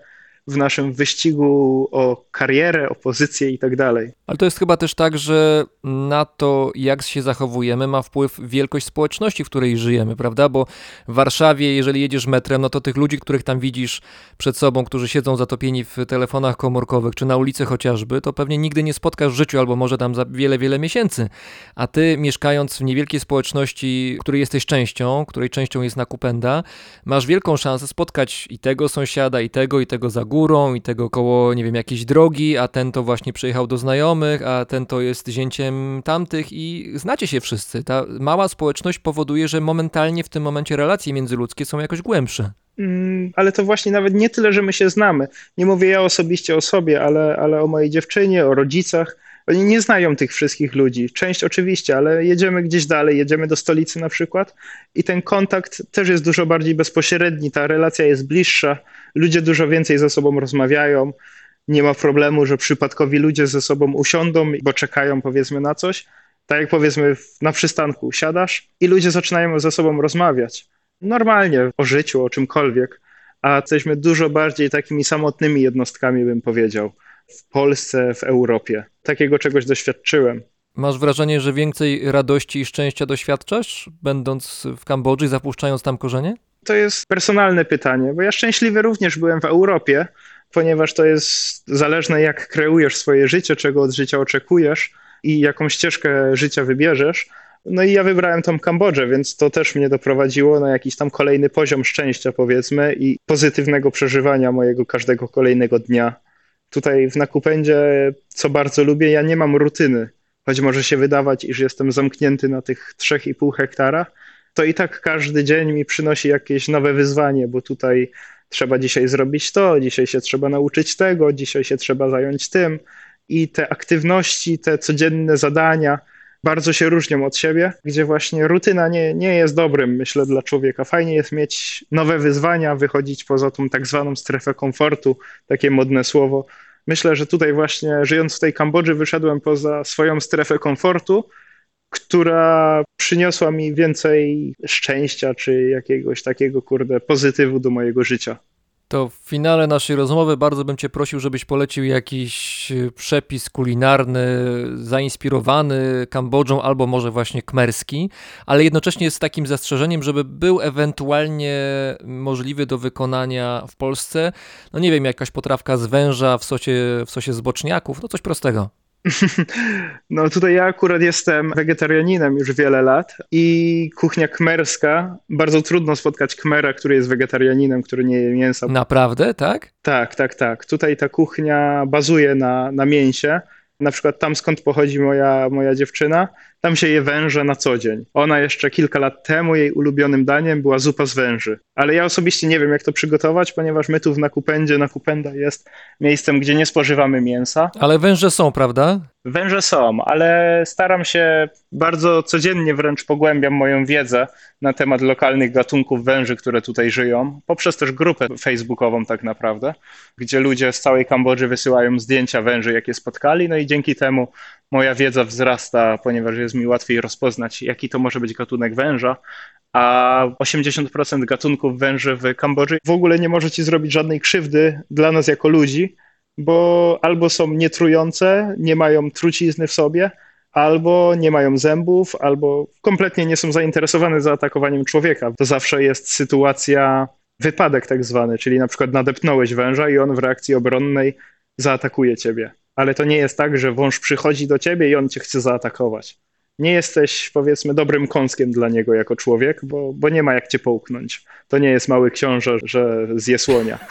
w naszym wyścigu o karierę, o pozycję i tak dalej. Ale to jest chyba też tak, że na to, jak się zachowujemy, ma wpływ wielkość społeczności, w której żyjemy, prawda? Bo w Warszawie, jeżeli jedziesz metrem, no to tych ludzi, których tam widzisz przed sobą, którzy siedzą zatopieni w telefonach komórkowych, czy na ulicy chociażby, to pewnie nigdy nie spotkasz w życiu, albo może tam za wiele, wiele miesięcy. A ty, mieszkając w niewielkiej społeczności, której jesteś częścią, której częścią jest Nakupenda, masz wielką szansę spotkać i tego sąsiada, i tego, i tego za górą, i tego koło, nie wiem, jakiejś drogi, a ten to właśnie przyjechał do znajomych, a ten to jest zięciem tamtych i znacie się wszyscy. Ta mała społeczność powoduje, że momentalnie w tym momencie relacje międzyludzkie są jakoś głębsze. Mm, ale to właśnie nawet nie tyle, że my się znamy. Nie mówię ja osobiście o sobie, ale, ale o mojej dziewczynie, o rodzicach. Oni nie znają tych wszystkich ludzi. Część oczywiście, ale jedziemy gdzieś dalej, jedziemy do stolicy na przykład i ten kontakt też jest dużo bardziej bezpośredni, ta relacja jest bliższa, ludzie dużo więcej ze sobą rozmawiają. Nie ma problemu, że przypadkowi ludzie ze sobą usiądą, bo czekają powiedzmy na coś. Tak jak powiedzmy na przystanku siadasz i ludzie zaczynają ze sobą rozmawiać. Normalnie o życiu, o czymkolwiek, a jesteśmy dużo bardziej takimi samotnymi jednostkami, bym powiedział w Polsce, w Europie. Takiego czegoś doświadczyłem. Masz wrażenie, że więcej radości i szczęścia doświadczasz, będąc w Kambodży, zapuszczając tam korzenie? To jest personalne pytanie, bo ja szczęśliwy również byłem w Europie, ponieważ to jest zależne, jak kreujesz swoje życie, czego od życia oczekujesz i jaką ścieżkę życia wybierzesz. No i ja wybrałem tą Kambodżę, więc to też mnie doprowadziło na jakiś tam kolejny poziom szczęścia, powiedzmy, i pozytywnego przeżywania mojego każdego kolejnego dnia tutaj w Nakupędzie, co bardzo lubię, ja nie mam rutyny. Choć może się wydawać, iż jestem zamknięty na tych 3,5 hektara, to i tak każdy dzień mi przynosi jakieś nowe wyzwanie, bo tutaj trzeba dzisiaj zrobić to, dzisiaj się trzeba nauczyć tego, dzisiaj się trzeba zająć tym. I te aktywności, te codzienne zadania bardzo się różnią od siebie, gdzie właśnie rutyna nie, nie jest dobrym, myślę, dla człowieka. Fajnie jest mieć nowe wyzwania, wychodzić poza tą tak zwaną strefę komfortu, takie modne słowo, myślę, że tutaj właśnie żyjąc w tej Kambodży wyszedłem poza swoją strefę komfortu, która przyniosła mi więcej szczęścia czy jakiegoś takiego, kurde, pozytywu do mojego życia. To w finale naszej rozmowy bardzo bym Cię prosił, żebyś polecił jakiś e, przepis kulinarny zainspirowany Kambodżą albo może właśnie kmerski, ale jednocześnie z takim zastrzeżeniem, żeby był ewentualnie możliwy do wykonania w Polsce. No nie wiem, jakaś potrawka z węża w sosie, w sosie z boczniaków, no coś prostego. No tutaj ja akurat jestem wegetarianinem już wiele lat i kuchnia kmerska, bardzo trudno spotkać kmera, który jest wegetarianinem, który nie je mięsa. Naprawdę, tak? Tak, tak, tak. Tutaj ta kuchnia bazuje na, na mięsie. Na przykład tam, skąd pochodzi moja, moja dziewczyna, tam się je węże na co dzień. Ona jeszcze kilka lat temu, jej ulubionym daniem była zupa z węży. Ale ja osobiście nie wiem, jak to przygotować, ponieważ my tu w Nakupędzie, Nakupenda jest miejscem, gdzie nie spożywamy mięsa. Ale węże są, prawda? Węże są, ale staram się bardzo codziennie wręcz pogłębiam moją wiedzę na temat lokalnych gatunków węży, które tutaj żyją, poprzez też grupę facebookową tak naprawdę, gdzie ludzie z całej Kambodży wysyłają zdjęcia węży, jakie spotkali, no i dzięki temu moja wiedza wzrasta, ponieważ jest mi łatwiej rozpoznać, jaki to może być gatunek węża, a 80% gatunków węży w Kambodży w ogóle nie może ci zrobić żadnej krzywdy dla nas jako ludzi, bo albo są nietrujące, nie mają trucizny w sobie, albo nie mają zębów, albo kompletnie nie są zainteresowane zaatakowaniem człowieka. To zawsze jest sytuacja, wypadek tak zwany, czyli na przykład nadepnąłeś węża i on w reakcji obronnej zaatakuje ciebie. Ale to nie jest tak, że wąż przychodzi do ciebie i on cię chce zaatakować. Nie jesteś, powiedzmy, dobrym kąskiem dla niego jako człowiek, bo, bo nie ma jak cię połknąć. To nie jest mały książę, że zje słonia. <laughs>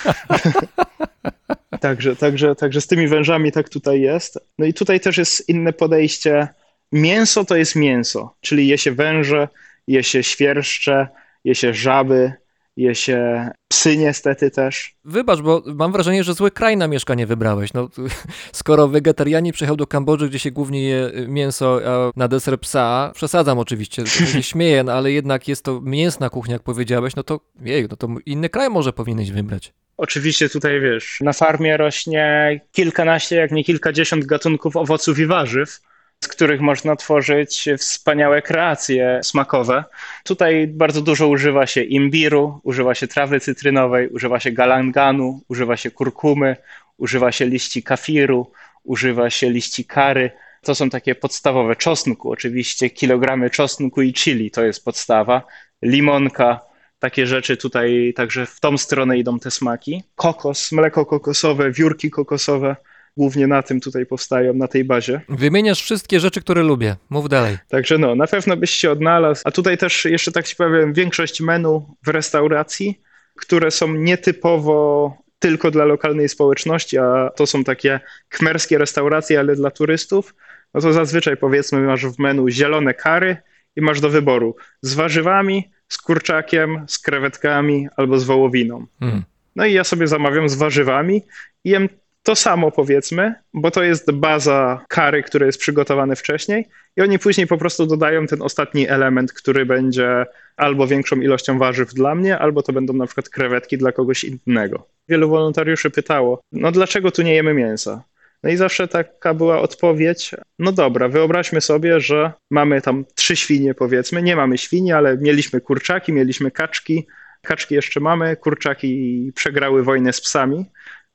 Także, także, także z tymi wężami tak tutaj jest. No i tutaj też jest inne podejście. Mięso to jest mięso, czyli je się węże, je się świerszcze, je się żaby, je się psy niestety też. Wybacz, bo mam wrażenie, że zły kraj na mieszkanie wybrałeś. No, <laughs> skoro wegetarianin przyjechał do Kambodży, gdzie się głównie je mięso, a na deser psa, przesadzam oczywiście, się <laughs> śmieję, no, ale jednak jest to mięsna kuchnia, jak powiedziałeś, no to jej, no to inny kraj może powinieneś wybrać. Oczywiście tutaj wiesz, na farmie rośnie kilkanaście, jak nie kilkadziesiąt gatunków owoców i warzyw, z których można tworzyć wspaniałe kreacje smakowe. Tutaj bardzo dużo używa się imbiru, używa się trawy cytrynowej, używa się galanganu, używa się kurkumy, używa się liści kafiru, używa się liści kary. To są takie podstawowe. Czosnku, oczywiście, kilogramy czosnku i chili to jest podstawa. Limonka, takie rzeczy tutaj, także w tą stronę idą te smaki. Kokos, mleko kokosowe, wiórki kokosowe, głównie na tym tutaj powstają, na tej bazie. Wymieniasz wszystkie rzeczy, które lubię. Mów dalej. Także no, na pewno byś się odnalazł. A tutaj też jeszcze tak ci powiem, większość menu w restauracji, które są nietypowo tylko dla lokalnej społeczności, a to są takie kmerskie restauracje, ale dla turystów, no to zazwyczaj powiedzmy masz w menu zielone kary i masz do wyboru z warzywami, z kurczakiem, z krewetkami albo z wołowiną. Hmm. No i ja sobie zamawiam z warzywami i jem to samo powiedzmy, bo to jest baza kary, które jest przygotowane wcześniej i oni później po prostu dodają ten ostatni element, który będzie albo większą ilością warzyw dla mnie, albo to będą na przykład krewetki dla kogoś innego. Wielu wolontariuszy pytało, no dlaczego tu nie jemy mięsa? No i zawsze taka była odpowiedź, no dobra, wyobraźmy sobie, że mamy tam trzy świnie powiedzmy, nie mamy świni, ale mieliśmy kurczaki, mieliśmy kaczki, kaczki jeszcze mamy, kurczaki przegrały wojnę z psami,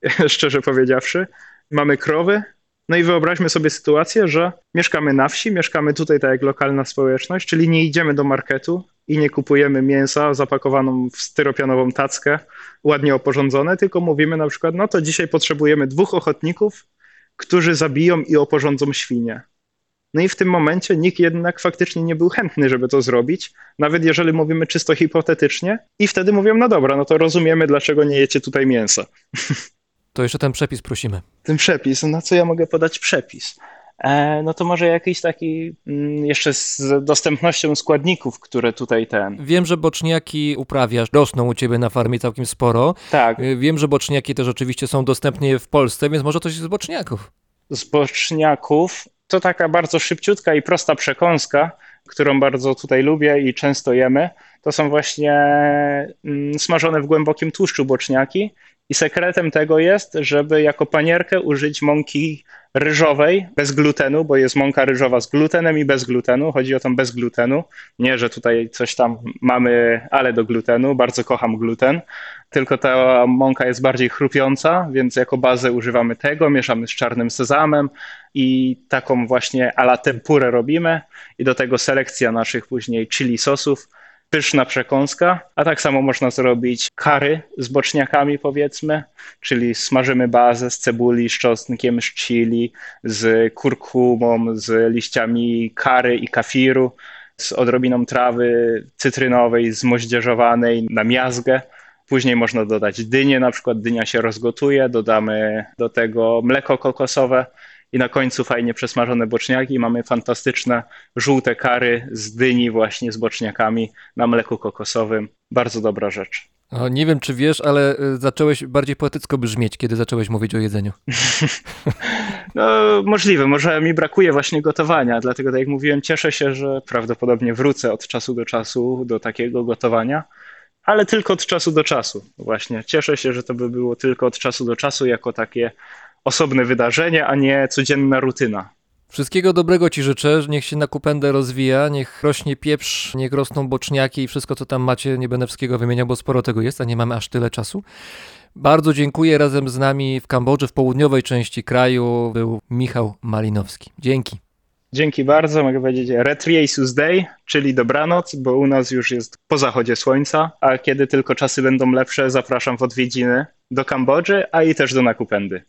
<laughs> szczerze powiedziawszy, mamy krowy, no i wyobraźmy sobie sytuację, że mieszkamy na wsi, mieszkamy tutaj tak jak lokalna społeczność, czyli nie idziemy do marketu i nie kupujemy mięsa zapakowaną w styropianową tackę, ładnie oporządzone, tylko mówimy na przykład, no to dzisiaj potrzebujemy dwóch ochotników, którzy zabiją i oporządzą świnie. No i w tym momencie nikt jednak faktycznie nie był chętny, żeby to zrobić, nawet jeżeli mówimy czysto hipotetycznie. I wtedy mówią, no dobra, no to rozumiemy, dlaczego nie jecie tutaj mięsa. <laughs> To jeszcze ten przepis prosimy. Ten przepis, na co ja mogę podać przepis? E, no to może jakiś taki mm, jeszcze z dostępnością składników, które tutaj ten. Wiem, że boczniaki uprawiasz, rosną u ciebie na farmie całkiem sporo. Tak. E, wiem, że boczniaki też oczywiście są dostępne w Polsce, więc może coś z boczniaków. Z boczniaków to taka bardzo szybciutka i prosta przekąska, którą bardzo tutaj lubię i często jemy. To są właśnie mm, smażone w głębokim tłuszczu boczniaki. I sekretem tego jest, żeby jako panierkę użyć mąki ryżowej bez glutenu, bo jest mąka ryżowa z glutenem i bez glutenu. Chodzi o tą bez glutenu. Nie, że tutaj coś tam mamy, ale do glutenu. Bardzo kocham gluten. Tylko ta mąka jest bardziej chrupiąca, więc jako bazę używamy tego, mieszamy z czarnym sezamem i taką właśnie ala tempurę robimy. I do tego selekcja naszych później chili sosów pyszna przekąska, a tak samo można zrobić kary z boczniakami powiedzmy, czyli smażymy bazę z cebuli, z czosnkiem, z chili, z kurkumą, z liściami kary i kafiru, z odrobiną trawy cytrynowej, zmoździerzowanej na miazgę. Później można dodać dynię, na przykład dynia się rozgotuje, dodamy do tego mleko kokosowe, i na końcu fajnie przesmażone boczniaki. Mamy fantastyczne żółte kary z dyni właśnie z boczniakami na mleku kokosowym. Bardzo dobra rzecz. O, nie wiem, czy wiesz, ale y, zacząłeś bardziej poetycko brzmieć, kiedy zacząłeś mówić o jedzeniu. <laughs> no, możliwe, może mi brakuje właśnie gotowania, dlatego tak jak mówiłem, cieszę się, że prawdopodobnie wrócę od czasu do czasu do takiego gotowania, ale tylko od czasu do czasu. Właśnie cieszę się, że to by było tylko od czasu do czasu, jako takie osobne wydarzenie, a nie codzienna rutyna. Wszystkiego dobrego Ci życzę, niech się na kupędę rozwija, niech rośnie pieprz, niech rosną boczniaki i wszystko co tam macie, nie będę wszystkiego wymieniał, bo sporo tego jest, a nie mamy aż tyle czasu. Bardzo dziękuję, razem z nami w Kambodży, w południowej części kraju był Michał Malinowski. Dzięki. Dzięki bardzo, mogę powiedzieć Retriesus Day, czyli dobranoc, bo u nas już jest po zachodzie słońca, a kiedy tylko czasy będą lepsze, zapraszam w odwiedziny do Kambodży, a i też do Nakupendy.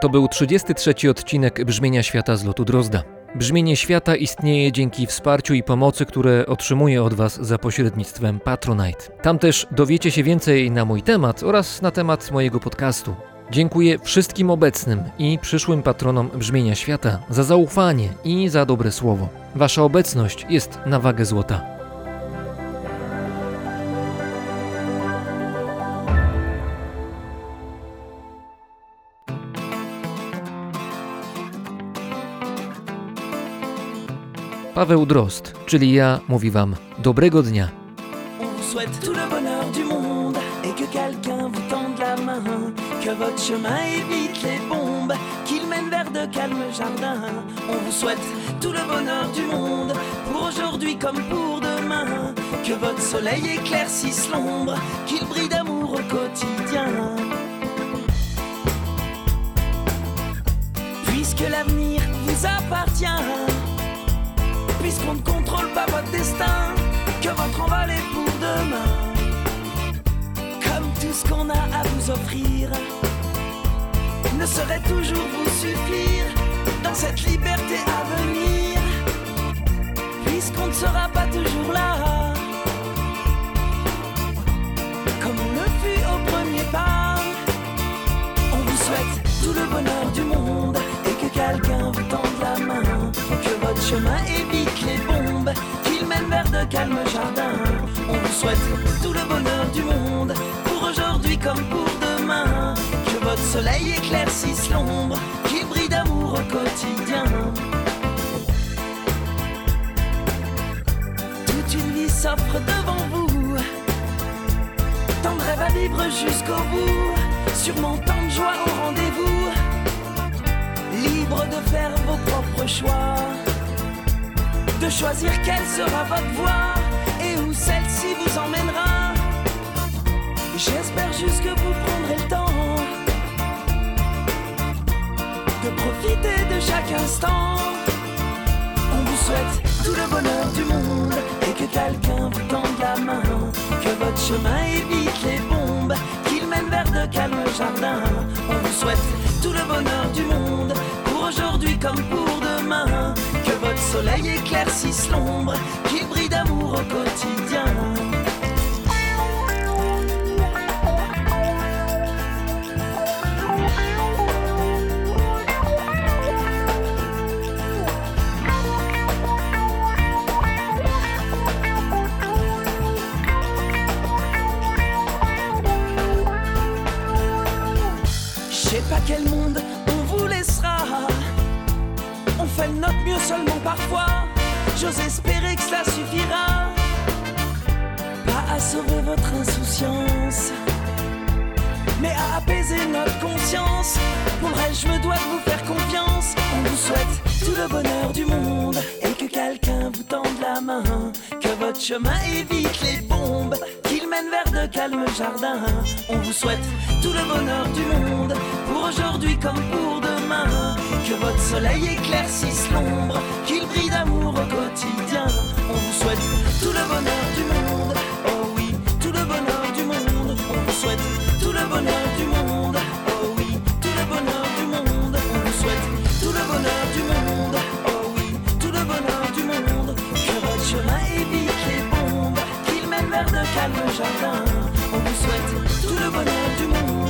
To był 33 odcinek Brzmienia Świata z lotu Drozda. Brzmienie Świata istnieje dzięki wsparciu i pomocy, które otrzymuję od Was za pośrednictwem Patronite. Tam też dowiecie się więcej na mój temat oraz na temat mojego podcastu. Dziękuję wszystkim obecnym i przyszłym patronom Brzmienia Świata za zaufanie i za dobre słowo. Wasza obecność jest na wagę złota. Paweł Drozd, czyli ja, mówi Wam dobrego dnia. On vous souhaite tout le bonheur du monde et que quelqu'un vous tende la main, que votre chemin évite les bombes, qu'il mène vers de calmes jardins. On vous souhaite tout le bonheur du monde pour aujourd'hui comme pour demain, que votre soleil éclaircisse l'ombre, qu'il brille d'amour au quotidien. Puisque l'avenir vous appartient, puisqu'on ne contrôle pas votre destin, que votre envol est pour demain. Comme tout ce qu'on a à vous offrir ne saurait toujours vous suffire dans cette liberté à venir, puisqu'on ne sera pas toujours là. Comme on le fut au premier pas, on vous souhaite tout le bonheur du monde et que quelqu'un vous tende la main. Que votre chemin évite les de calmes jardins. On vous souhaite tout le bonheur du monde pour aujourd'hui comme pour demain. Que votre soleil éclaircisse l'ombre, qu'il brille d'amour au quotidien. Toute une vie s'offre devant vous. Tant de rêves à vivre jusqu'au bout. Sûrement tant de joie au rendez-vous. Libre de faire vos propres choix. De choisir quelle sera votre voie et où celle-ci vous emmènera. J'espère juste que vous prendrez le temps de profiter de chaque instant. On vous souhaite tout le bonheur du monde et que quelqu'un vous tende la main. Que votre chemin évite les bombes, qu'il mène vers de calmes jardins. On vous souhaite tout le bonheur du monde pour aujourd'hui comme pour demain. Votre soleil éclaircisse l'ombre, qu'il brille d'amour au quotidien. Parfois. J'ose espérer que cela suffira. Pas à sauver votre insouciance, mais à apaiser notre conscience. Pour le reste, je me dois de vous faire confiance. On vous souhaite tout le bonheur du monde et que quelqu'un vous tende la main. Que votre chemin évite les bombes, qu'il mène vers de calmes jardins. On vous souhaite tout le bonheur du monde aujourd'hui comme pour demain. Que votre soleil éclaircisse l'ombre, qu'il brille d'amour au quotidien. On vous souhaite tout le bonheur du monde. Oh oui, tout le bonheur du monde. On vous souhaite tout le bonheur du monde. Oh oui, tout le bonheur du monde. On vous souhaite tout le bonheur du monde. Oh oui, tout le bonheur du monde. Que votre chemin évite les bombes, qu'il mène vers de calmes jardins. On vous souhaite tout le bonheur du monde.